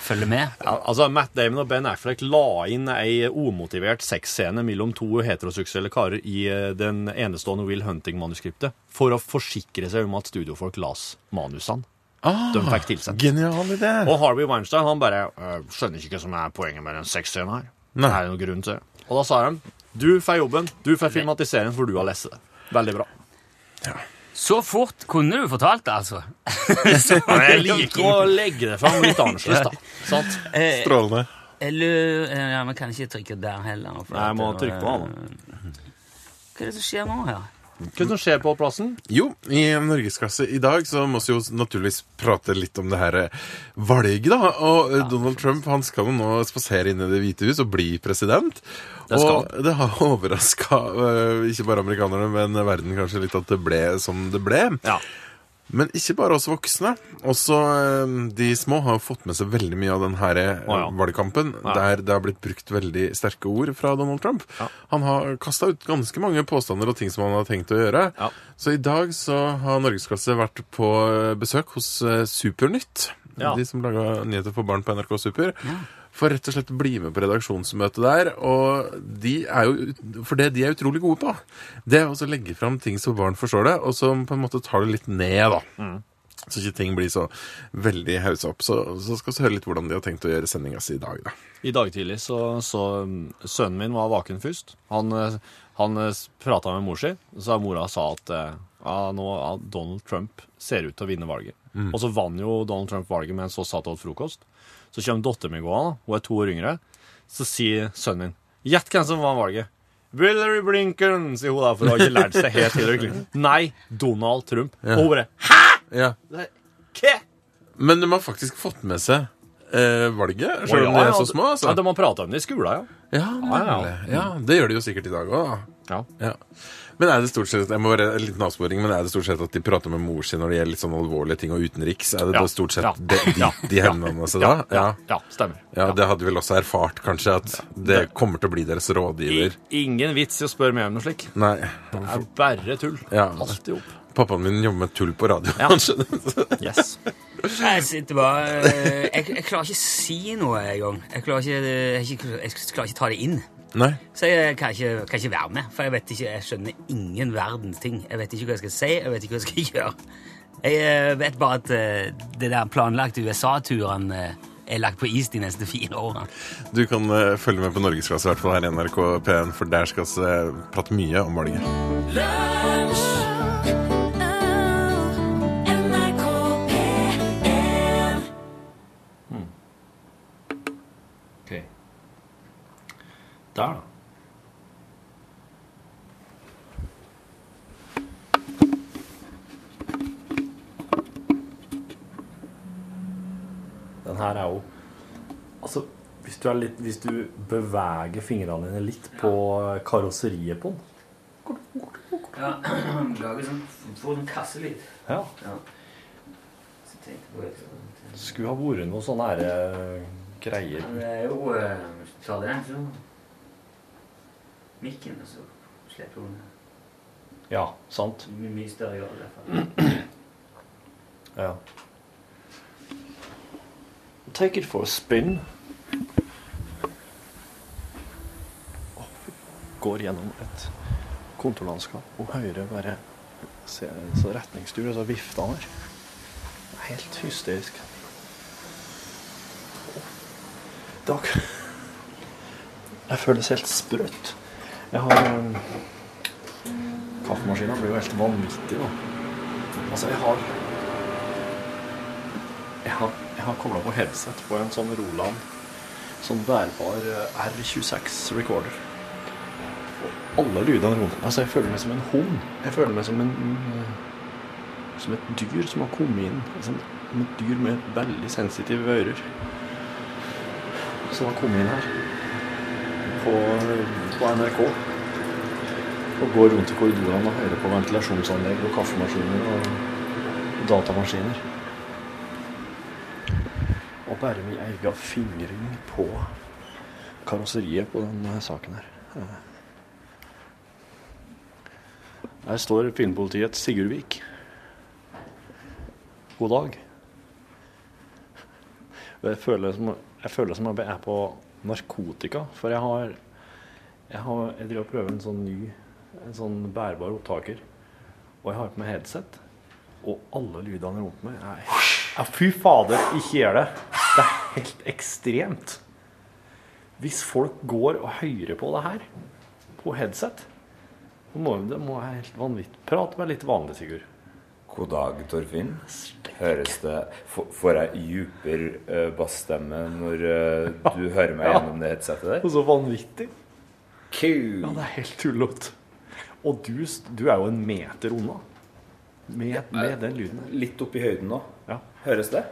følger med. Ja, altså Matt Damon og Ben Affleck la inn ei omotivert sexscene mellom to heteroseksuelle karer i eh, den enestående Will Hunting-manuskriptet for å forsikre seg om at studiofolk las manusene. Ah, De fikk tilsendt. Genial idé. Og Harvey Weinstein han bare «Øh, skjønner ikke hva som er poenget med den sexscenen her. Nei. Det er noen grunn til det. Og da sa de du får jobben, du får filmatiseringen, for du har lest det. Veldig bra. Så fort kunne du fortalt det, altså. Men jeg liker å legge det fram litt annerledes, da. Sant? Eh, Strålende. eller eh, Ja, vi kan ikke trykke der heller. Nei, jeg må trykke på den, Hva er det som skjer nå her? Hva som skjer på plassen? Jo, i Norgesklasse i dag så må vi jo naturligvis prate litt om det her eh, valget, da. Og ja, Donald Trump han skal jo nå spasere inn i Det hvite hus og bli president. Det og det har overraska ikke bare amerikanerne, men verden kanskje litt at det ble som det ble. Ja. Men ikke bare oss voksne. Også eh, de små har fått med seg veldig mye av denne her eh, ja. valgkampen, Ja. der det har blitt brukt veldig sterke ord fra Donald Trump. Han har kasta ut ganske mange påstander og ting som han har tenkt å gjøre. Ja. Så i dag så har Norgesklasse vært på eh, besøk hos eh, Supernytt. Ja. De som laga nyheter for barn på NRK Super. For rett og slett bli med på redaksjonsmøtet der. Og de er jo, for det de er utrolig gode på, det er å legge fram ting så barn forstår det, og som på en måte tar det litt ned, da. Så ikke ting blir så veldig haussa opp. Så, så skal vi høre litt hvordan de har tenkt å gjøre sendinga si i dag, da. I dag tidlig så, så um, sønnen min var vaken først. Han, eh, han prata med mor si, så mora sa at eh, ja, nå, ja, Donald Trump ser ut til å vinne valget. Og så vant jo Donald Trump valget mens vi satt og åt frokost. Så kommer datteren min gående, hun er to år yngre. Så sier sønnen min Gjett hvem som vant valget. Hillary Blinken, sier hun da, for hun har ikke lært seg helt Hillary Clinton. Nei, Donald Trump. Og hun bare Ja. Hva? Men de har faktisk fått med seg eh, valget, selv om de er så små. Ja, Altså. de har prata om det i skolen, ja. Ja, Ja, ja. ja, det gjør de jo sikkert i dag òg, da. Ja. Men er det stort sett jeg må være en liten avsporing, men er det stort sett at de prater med mor sin når det gjelder litt sånn alvorlige ting og utenriks? Er det Ja. da stort sett Ja. de, de, de henvender seg da? Ja. Ja, stemmer. Ja, det hadde vi vel også erfart, kanskje, at det kommer til å bli deres rådgiver. I, ingen vits i å spørre meg om noe slik. Nei. Det er bare tull. Ja. Alt i hop. Pappaen min jobber med tull på radio. Ja. Yes. Jeg sitter bare eh, jeg, jeg klarer ikke å si noe engang. Jeg, klarer ikke- jeg, jeg klarer ikke ta det inn. Nei. Så jeg kan ikke, kan ikke være med, for jeg vet ikke, jeg skjønner ingen verdens ting. Jeg vet ikke hva jeg skal si, jeg vet ikke hva jeg skal gjøre. Jeg eh, vet bare at eh, det der planlagte USA-turen eh, er lagt på is de neste fire årene. Du kan følge med på Norgesklasse, i hvert fall her i NRK P1, for der skal vi prate mye om valget. Lunsj! Der, da. Den her er jo Altså, hvis du, er litt, hvis du beveger fingrene dine litt på karosseriet på den Ja, lager sånn, få en kasselyd. Ja. Ja. Skulle ha vært noe eh, greier. Det er jo uh, Hvis du tar den, så Mikken, og så slipper hun Ja, sant? mye, mye større grad. i hvert fall. Ja. Take it for a spin. Går gjennom et kontorlandskap og hører bare se, så retningsstyr og så vifter han her. Er helt hysterisk. Det Jeg føles helt sprøtt. Jeg har um, Kaffemaskina blir jo helt vanvittig nå. Altså, jeg har jeg har, jeg har kobla på headset på en sånn Roland sånn bærbar eh, R26 recorder. Og alle lydene rundt meg. Altså, jeg føler meg som en hund. Jeg føler meg som en eh, som et dyr som har kommet inn. Som et dyr med veldig sensitive ører. Som har kommet inn her på, på NRK. Og går rundt i korridorene og hører på ventilasjonsanlegg og kaffemaskiner og datamaskiner. Og bare min egen fingring på karosseriet på denne saken her. Eh. Her står Sigurd Sigurdvik. God dag. Jeg føler som, jeg føler som jeg er på narkotika, for jeg har jeg, har, jeg driver og prøver en sånn ny en sånn bærbar opptaker, og jeg har på meg headset, og alle lydene rundt meg er ja, Fy fader, ikke gjør det! Det er helt ekstremt. Hvis folk går og hører på det her på headset, så må det må jeg helt vanvittig. Prat med litt vanlig, Sigurd. God dag, Torfinn. Høres det Får jeg djupere uh, bassstemme når eh, du hører meg gjennom det headsetet der? Og så vanvittig. Cool. Ja, det er helt tullete. Og du, du er jo en meter unna. Med, med den lyden. Litt opp i høyden nå. Ja. Høres det?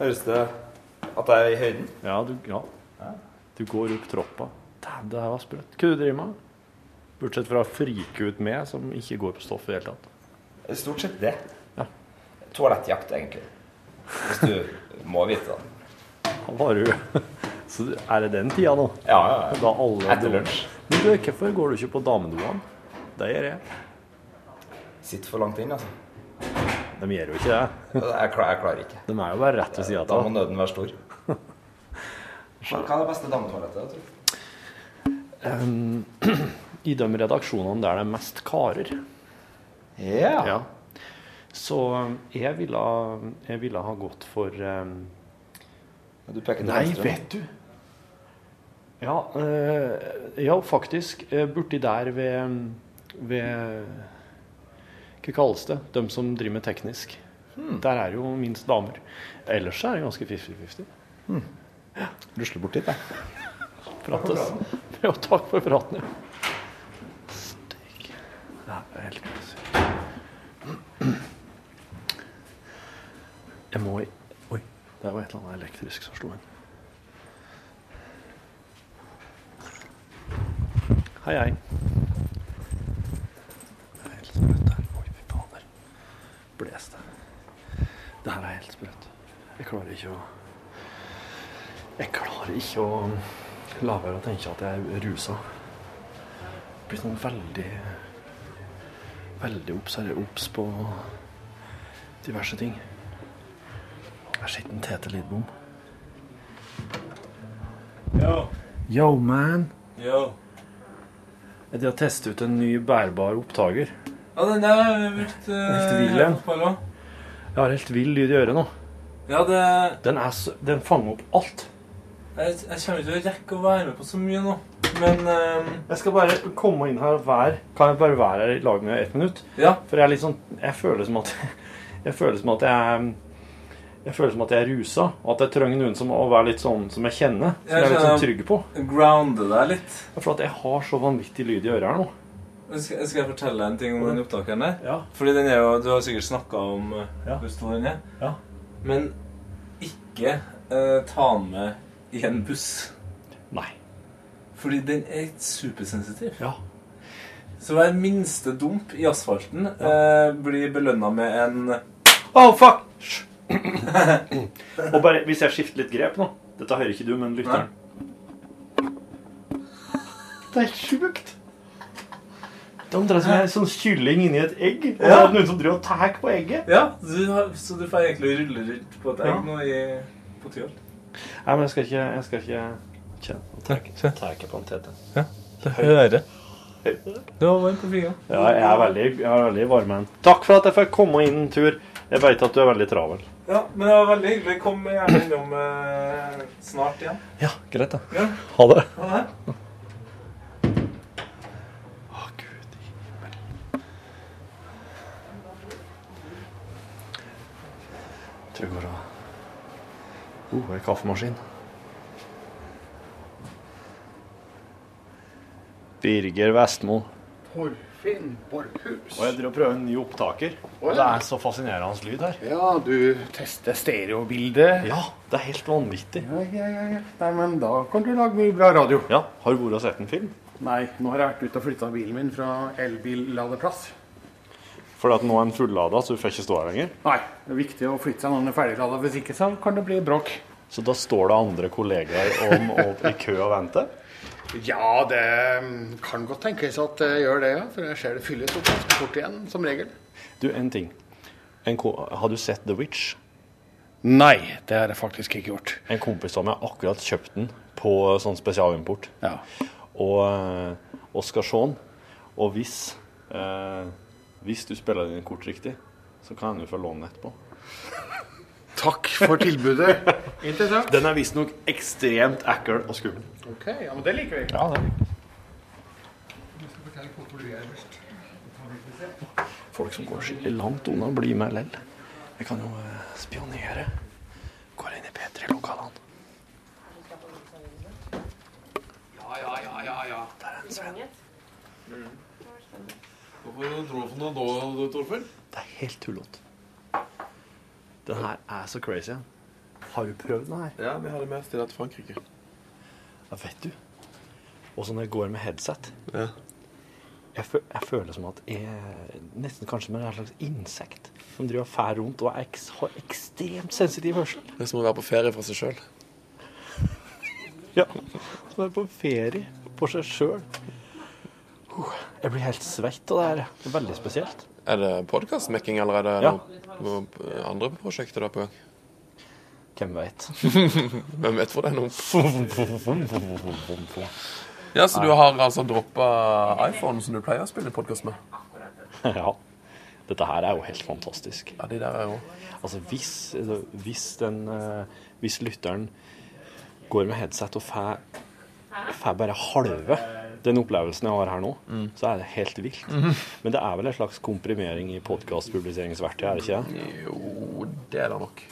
Høres det at jeg er i høyden? Ja, du, ja. du går opp troppa. Dæven, det her var sprøtt. Hva du driver med? Bortsett fra å frike ut meg, som ikke går på stoff i det hele tatt. Stort sett det. Ja. Toalettjakt, egentlig. Hvis du må vite det. Var jo Så er det den tida nå? Ja, ja, ja. Da alle Etter lunsj. Men du, hvorfor går du ikke på damedoene? Det gjør jeg. Sitter for langt inn, altså. De gjør jo ikke det. Jeg, klarer, jeg klarer ikke. De er jo bare rett ved sida Da må nøden være stor. Hva er det beste dametoalettet? tror du? Um, I de redaksjonene der det er mest karer. Ja. Ja. Så um, jeg ville, jeg ville ha gått for um, Du peker til Nei, venstre. Nei, vet du. Ja, eh, ja faktisk. eh, Borti der ved, ved Hva kalles det? De som driver med teknisk. Der er jo minst damer. Ellers er det ganske 50-50. Rusler bort dit, jeg. Prates. Ja, takk for praten. Ja. Stig. Det er helt Jeg må Oi, der var et eller annet elektrisk som slo inn. Hei, hei. Det er helt sprøtt her. Oi, fy fader. Blåste. Det her er helt sprøtt. Jeg klarer ikke å Jeg klarer ikke å la være å tenke at jeg er rusa. Blir sånn veldig Veldig obs på diverse ting. Jeg sitter en Tete Lidbom. Yo. Yo, man. Yo. De har testet ut en ny bærbar opptaker. Ja, den der har jeg brukt uh, Jeg har helt vill lyd i øret nå. Ja, det Den, er så, den fanger opp alt. jeg, jeg kommer ikke til å rekke å være med på så mye nå. Men um... Jeg skal bare komme inn her hver Kan jeg bare være her i lag med ett minutt? ja. For jeg er litt sånn Jeg føler som at Jeg føler som at jeg Jeg føler som at jeg er rusa, og at jeg trenger noen som å være litt sånn som jeg kjenner. Som jeg er litt sånn trygg på. Grounde deg litt. For at jeg har så vanvittig lyd i øret her nå. Skal, skal jeg fortelle deg en ting om den opptakeren der? Ja. Fordi den er jo, Du har sikkert snakka om uh, Ja. hvor stor den er. Ja. Men ikke eh, ta den med i en buss. Nei. Fordi den er supersensitiv. Ja. Så hver minste dump i asfalten eh, blir belønna med en Oh, fuck! Og bare, hvis jeg skifter litt grep nå Dette hører ikke du, men lytteren. Det er sjukt! Det er omtrent som en sånn kylling inni et egg. Og Ja. så er det noen som driver og tar på egget. Ja, du har, så du får egentlig rulle rundt på et egg Ja. nå i, på Tyholt. Nei, men jeg skal ikke Jeg skal ikke kjenne Ta ikke på en tete. Ja, Det hører. Du var varm på fingrene. Ja, jeg er veldig, jeg er veldig varm. Takk for at jeg fikk komme inn en tur. Jeg vet at du er veldig travel. Ja, men det var veldig hyggelig. Kom gjerne innom eh, snart igjen. Ja, greit, da. Ja. Ha det. Ha det. Å, Gud i himmel. Tror jeg går av. Oh, en kaffemaskin. Birger Vestmo. Torfinn Borchhus. Og jeg driver og prøver en ny opptaker. Og. Det er så fascinerende lyd her. Ja, du tester stereobildet. Ja, det er helt vanvittig. Ja, ja, ja, ja. Nei, men da kan du lage mye bra radio. Ja, Har du vært og sett en film? Nei, nå har jeg vært ute og flytta bilen min fra elbilladeplass. Fordi at nå er den fullada, så du får ikke stå her lenger. Nei, det er viktig å flytte seg når den er ferdiglada. Hvis ikke så kan det bli bråk. Så da står det andre kollegaer om og i kø og venter. Ja, det mm, kan godt tenkes at det gjør det, ja. For jeg ser det fylles opp ganske fort igjen, som regel. Du, en ting. En har du sett The Witch? Nei, det har jeg faktisk ikke gjort. En kompis av meg har akkurat kjøpt den på sånn spesialimport. Ja. Og, eh, og skal. Og hvis, eh, hvis du spiller dine kort riktig, så kan han jo få låne etterpå. Takk for tilbudet. Interessant. Den er visstnok ekstremt ekkel og skummel. Ok, ja, men det liker vi. Ja, det liker Folk som går skikkelig langt unna, blir med lell. Vi kan jo eh, spionere. Går inn i P3-lokalene. Ja, ja, ja, ja, ja. Der er en Sven. Hvorfor dro du da, Torfinn? Det er helt tullete. Den her er så crazy. Har du prøvd den her? Ja, vi har det med oss til Frankrike. Ja, vet du. Og så når jeg går med headset Ja. jeg, føl jeg føler som at jeg nesten kanskje med en slags insekt som driver og fær rundt og eks har ekstremt sensitiv hørsel. Det er som å være på ferie for seg sjøl. Ja, som være på ferie for seg sjøl. Jeg blir helt svett av det her. Det er veldig spesielt. Er det podkastmekking, eller er det Ja. noe, noe andre prosjekter du har på gang? Hvem veit? Hvem vet hvor det er nå? Ja, Så du har altså droppa iPhone som du pleier å spille podkast med? Ja. Dette her er jo helt fantastisk. Ja, de der er jo Altså hvis, hvis, den, eh, hvis lytteren går med headset og får får bare halve den opplevelsen jeg har her nå, så er det helt vilt. Men det er vel en slags komprimering i podkastpubliseringsverktøy, er det ikke det? Jo, det er det nok.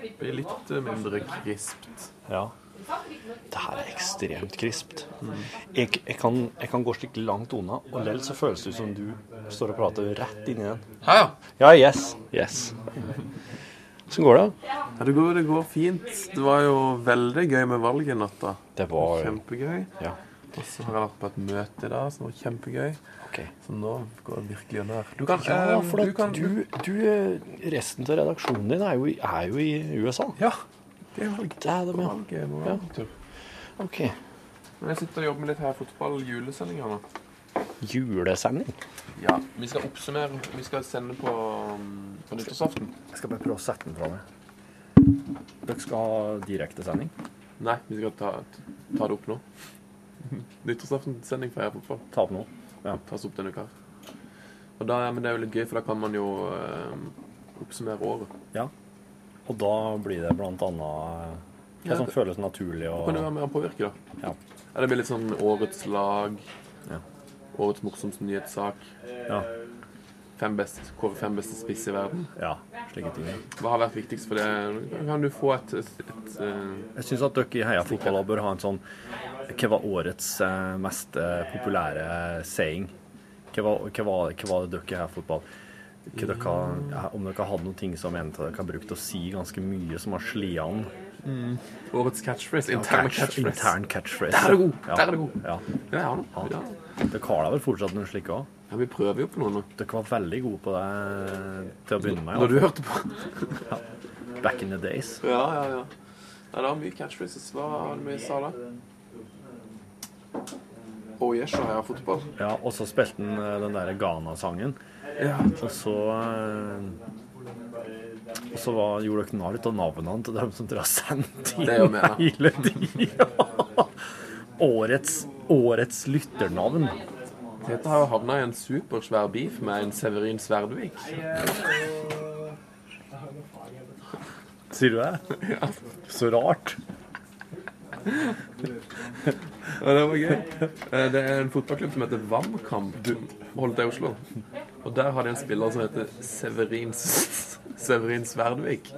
Det blir litt mindre krispt. Ja. Det her er ekstremt krispt. Jeg, jeg, kan, jeg kan gå slik langt unna, og likevel så føles det ut som du står og prater rett inni den. Ja, ja. Ja, yes. Yes. Hvordan går det? ja det, går, det går fint. Det var jo veldig gøy med valget i natt. Det var Kjempegøy. Ja, Og så har jeg vært på et møte i dag som var kjempegøy. Okay. Så nå går det virkelig under. Du kan, Ja, eh, for du kan du, du, eh, resten av redaksjonen din er jo, er jo i USA. Ja. Det er valg. Det er det med. Valget må Ja. Ok. Men jeg sitter og jobber med litt her fotball-julesendinger nå. Julesending? Ja. Vi skal oppsummere. Vi skal sende på, um, på nyttårsaften. Jeg skal bare prøve å sette den fra meg. Dere skal ha direktesending? Nei, vi skal ta, ta det opp nå. Nyttårsaften-sending for Heia Fotball. Ta opp nå? Ja. Tas opp denne uka. Og da, ja, men det er jo litt gøy, for da kan man jo eh, oppsummere året. ja. Og da blir det blant annet hva Ja, som det- føles naturlig og kan du være med og påvirke, da. Ja. Ja, det blir litt sånn årets lag, Ja. årets morsomste nyhetssak, Ja. fem beste, kåre fem beste spiss i verden. ja slike ting. Hva har vært viktigst for det? Kan du få et, et, et, eh, Jeg syns at dere i Heia Fotball bør ha en sånn Hva var årets eh, mest eh, populære saying? Hva var, hva var, hva var det dere i Fotball dere, Om dere hadde noen ting som en av dere har brukt å si ganske mye, som har slitt an? årets catchphrase? Interne Catch- catchphrase. Intern catchphrase. Der er det god! Ja. Der er det god! Ja. Ja, ja, nå. ja. Dere har da vel fortsatt noen slike òg? ja, vi prøver jo på noe nå. Dere var veldig gode på det til å begynne med. Når du hørte på. Back in the days. Ja, ja, ja. Nei, det var mye catchphrases. Hva var det vi sa da? Oh yes, og jeg fotball. Ja, og så spilte han eh, den der Ghana-sangen. Ja. Og så eh, Og så var, gjorde dere narr av navnene til dem som dere har sendt inn hele tida. Årets, årets lytternavn. Tete har jo havna i en supersvær beef med en Severin Sverdvik. Sier du det? Så rart. Ja, det var gøy. Eh, Det er en fotballklubb som heter Vamkamp, holdt til i Oslo. Og der har de en spiller som heter Severin, Severin Sverdvik.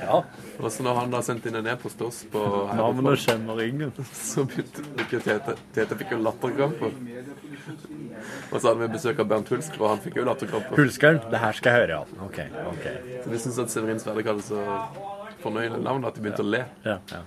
Ja. Og så når han da sendte inn en e-post oss på Navnet kjenner ingen. så begynte Tete Tete fikk jo latterkramper. Og så hadde vi besøk av Bernt Hulsker, og han fikk jo latterkramper. Hulskeren, det her skal jeg høre, ja. OK. ok. Så de syntes at Severin Sverdvik hadde så fornøyelig navn at de begynte å le. Ja, ja.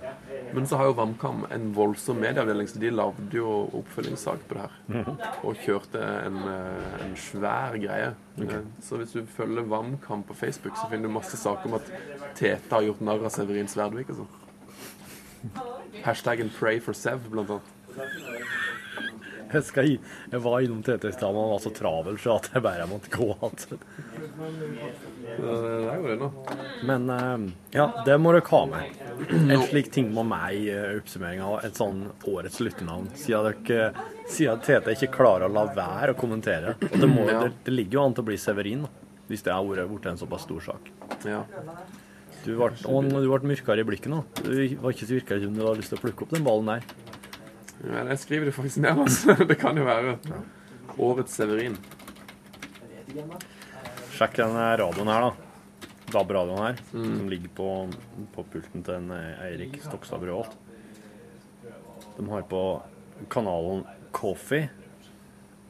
Men så har jo VamKam en voldsom medieavdeling, så de lagde jo oppfølgingssak på det her. Og kjørte en, eh, en svær greie. Okay. Så hvis du følger VamKam på Facebook, så finner du masse saker om at Tete har gjort narr av Severin Sverdvik og sånn. Hashtaggen 'pray for Sev', blant annet. Jeg, skal, jeg var innom TT i stad, men han var så travel så at jeg bare måtte gå igjen. Så Det jo. Men eh, ja, det må dere ha med. En slik ting må med i uh, oppsummeringa. Et sånn årets lytternavn. Siden dere siden TT ikke klarer å la være å kommentere. Og det, må, Ja. det, det ligger jo an til å bli Severin, hvis det har blitt en såpass stor sak. Ja. Du ble, du ble mørkere i blikket nå. Du var ikke så virka som du hadde lyst til å plukke opp den ballen der. Men jeg skriver det faktisk ned, altså. Det kan jo være årets Severin. Sjekk den eh, radioen her, da. DAB-radioen her, som ligger på, på pulten til en eh, Eirik Stokstad Brøholt. De har på kanalen Coffee,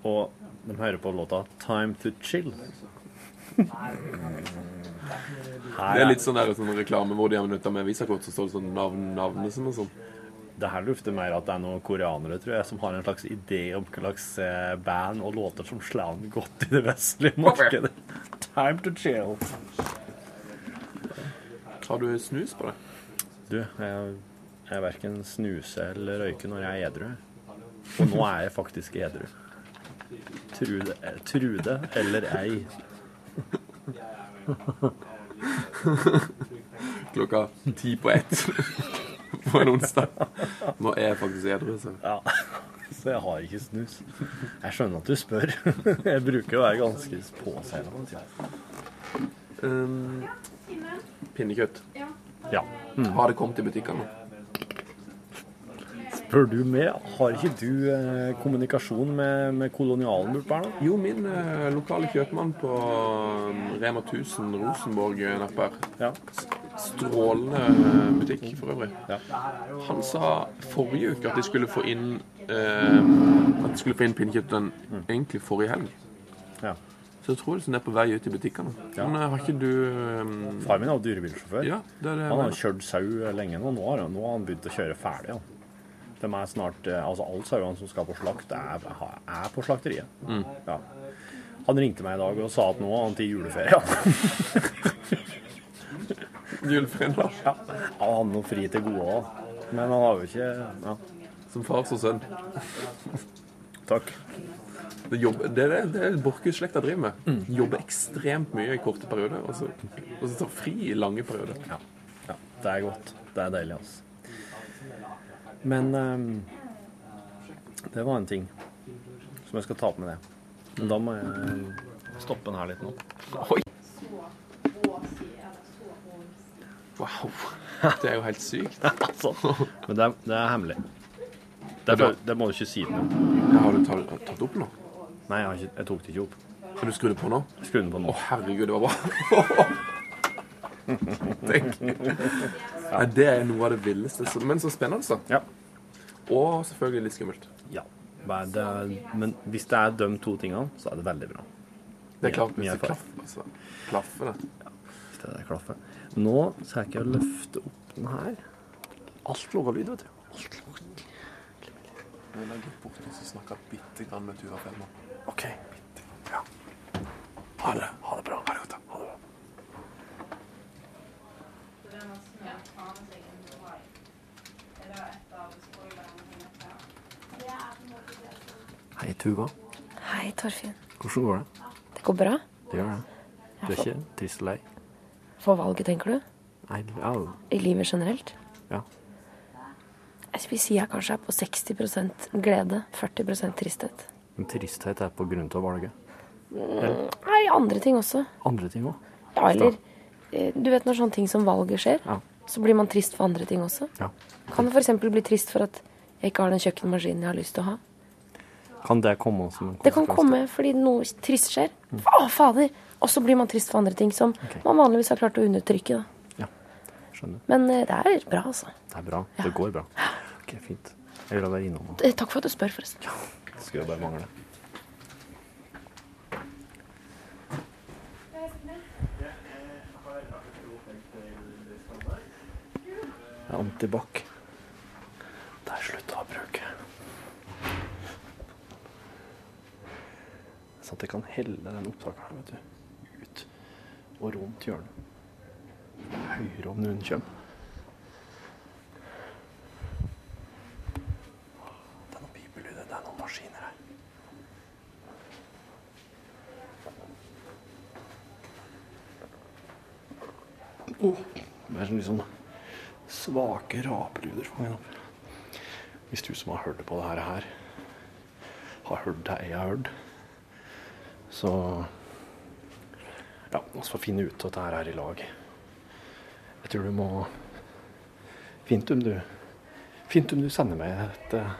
og de hører på låta 'Time to Chill'. Det er litt sånn der sånn reklame hvor de har minutter med visakort, så står det sånn navn, navnet som og sånn. Det her lufter mer at det er noen koreanere, tror jeg, som har en slags idé om hva slags eh, band og låter som slår godt i det vestlige markedet. Time to chill. Har du snus på det? Du, jeg, jeg verken snuser eller røyker når jeg er edru. Og nå er jeg faktisk edru. Tru det, eh, tru det eller ei. Klokka ti på ett på en onsdag. Nå er jeg faktisk edru, så Ja, så jeg har ikke snus. Jeg skjønner at du spør. Jeg bruker å være ganske påseende. um, Pinnekjøtt. Ja. Har det kommet i butikkene? Spør du med, har ikke du eh, kommunikasjon med, med kolonialen borte her, da? Jo, min eh, lokale kjøpmann på um, Rema 1000 Rosenborg napper. Ja. Strålende eh, butikk for øvrig. Ja. Han sa forrige uke at de skulle få inn eh, At de skulle få inn pinnekjøtt den egentlig forrige helg. ja. Så jeg tror det er på vei ut i butikkene. Ja. Men eh, har ikke du um, Far min er jo dyrebilsjåfør. Ja, det det. Han har kjørt sau lenge nå. Nå har han, nå har han begynt å kjøre ferdig. Ja. De er snart, eh, altså Alle sauene som skal på slakt, er, er på slakteriet. Ja. Han ringte meg i dag og sa at nå er han til juleferie. Juleferien, da. Ja. Han hadde noe fri til gode òg. Men han har jo ikke Ja. Som far som sønn. Takk. Det, jobber, det er det, det Borchhus-slekta driver med. Jobber ekstremt mye i korte perioder, og så, og så tar fri i lange perioder. Ja. ja. Det er godt. Det er deilig, altså. Men ehm, det var en ting som jeg skal ta opp med det. Men da må jeg stoppe den her litt nå. Oi! Wow. Det er jo helt sykt. altså. Men det er, det er hemmelig. Det, er, det må du ikke si til noen. Har du tatt, tatt opp nå? Nei, jeg, har ikke, jeg tok det ikke opp. Har du skrudd det på nå? Skrudde den på Å, herregud, det var bra. Tenk. Nei, det er noe av det villeste. Så- Men så spennende, så. Ja. Og selvfølgelig litt skummelt. ja. Men, Det er, men hvis det er de to tingene, så er det veldig bra. Det er klart, Mye hvis det klaffer, altså. Klaffer det. Hvis det er klaffer. Nå skal jeg ikke løfte opp den her. Alt lager lyd, vet du. Alt lager lyd. Jeg legger bort og snakker bitte grann med Tuva Fellmann. OK. Ja. Ha det. Ha det bra. Ha det godt. da. Ha det bra. Hei, Tuva. Hei, Torfinn. Hvordan går det? Det går bra? Det gjør det. Du er ikke trist og lei? For valget, tenker du? Nei, all... I livet generelt? ja. Jeg vil si jeg kanskje er på 60% glede, 40% tristhet. Men tristhet er på grunn av valget. Nei, andre ting også. Andre ting òg. Ja, eller eh, Du vet når sånne ting som valget skjer, Ja. så blir man trist for andre ting også. Ja. Kan f.eks. bli trist for at jeg ikke har den kjøkkenmaskinen jeg har lyst til å ha? Kan det komme som en Det kan komme fordi noe trist skjer. Å, fader! Og så blir man trist for andre ting som okay. man vanligvis har klart å undertrykke. da. Skjønner. Men eh, det er bra, altså. Det er bra. Det går bra. Ok, fint. Jeg vil ha deg innom. Eh, Takk for at du spør, forresten. Ja, Det skulle bare mangle. Det er antibac. Det er slutt å bruke. Sånn at jeg kan helle den opptakeren vet du, ut og rundt hjørnet. Høyere om noen kommer. Det er noen pipelyder, det er noen maskiner her. Åh, det er sånn liksom svake rapelyder. Hvis du som har hørt på det her, har hørt det jeg har hørt, så ja, vi får finne ut av dette her i lag. Jeg tror du må Fint om du Fint om du sender meg et, eh,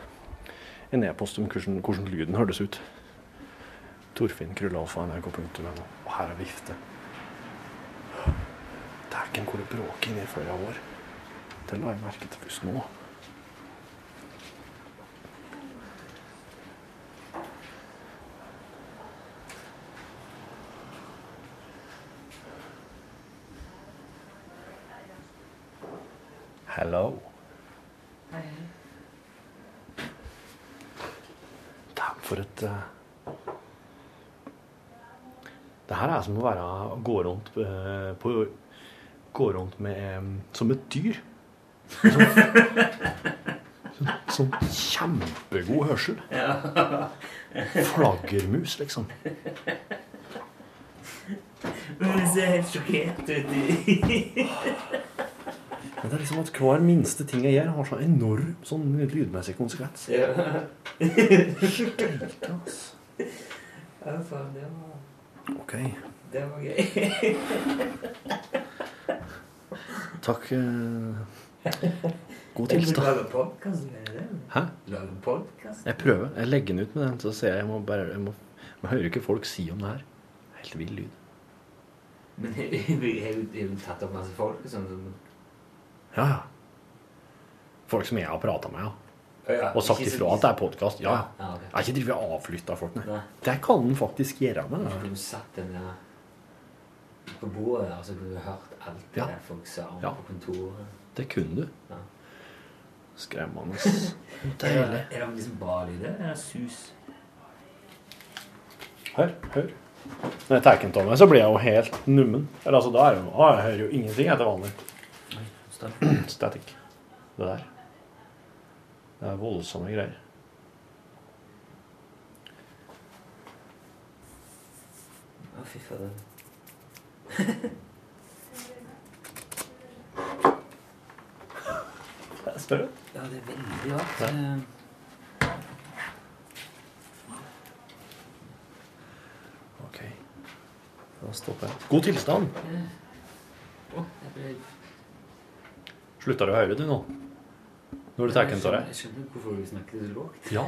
en e-post om hvordan, hvordan lyden hørtes ut. Torfinn krøllalfa nrk.no. Og her er vifte. Dæken, hvor det bråker inni fløya vår. Det la jeg merke til først nå. Hello. Dæven, for et uh... Det her er som å være gå rundt uh, på Gå rundt med um, Som et dyr. Sånn, sånn, kjempegod hørsel. Flaggermus, liksom. Du ser helt sjokkert ut. Men det er liksom at hver minste ting jeg gjør, har så enorm sånn lydmessig konsekvens. Steike, altså. Ja, faen, det var, OK. det var gøy. Takk. eh, God tilstand. Hæ? Lager podcast? Jeg prøver. Jeg legger den ut med den, så ser jeg jeg må bare jeg må, jeg hører ikke folk si om det her. Helt vill lyd. Men har du tatt opp masse folk? Sånn, som- Ja. Folk som jeg har prata med, ja. Og sagt ifra at det er podkast. Ja. Jeg har ikke drevet og avflytta folk, nei. Det kan den faktisk gjøre med. det. du satt den der på bordet der, så kunne du hørt alt det Ja. folk sa om på kontoret? Det kunne du. Skremmende. Deilig. er det liksom bra lyd? eller er det sus? Hør, hør. Når jeg tar den av meg, så blir jeg jo helt nummen. Eller altså, da er jeg jo, jeg hører jo ingenting etter vanlig. Static. Det der. Det er voldsomme greier. Å, fy fader. Spør du? Ja, det er veldig rart. Ja. Eh, Ok. Da stopper jeg. God tilstand. å, jeg ble- Slutta du å høre, det nå? Når du tar den av deg? Jeg skjønner hvorfor du snakker så lågt. Ja.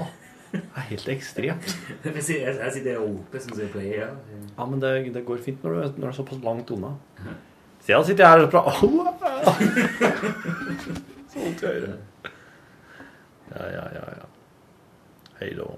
Det er helt ekstremt. jeg sitter her oppe som jeg pleier. Ja, men det, det går fint når du, når du, er såpass langt unna. Se, da sitter jeg her og prater Så vondt i øret. Ja, ja, ja. ja. Hei da.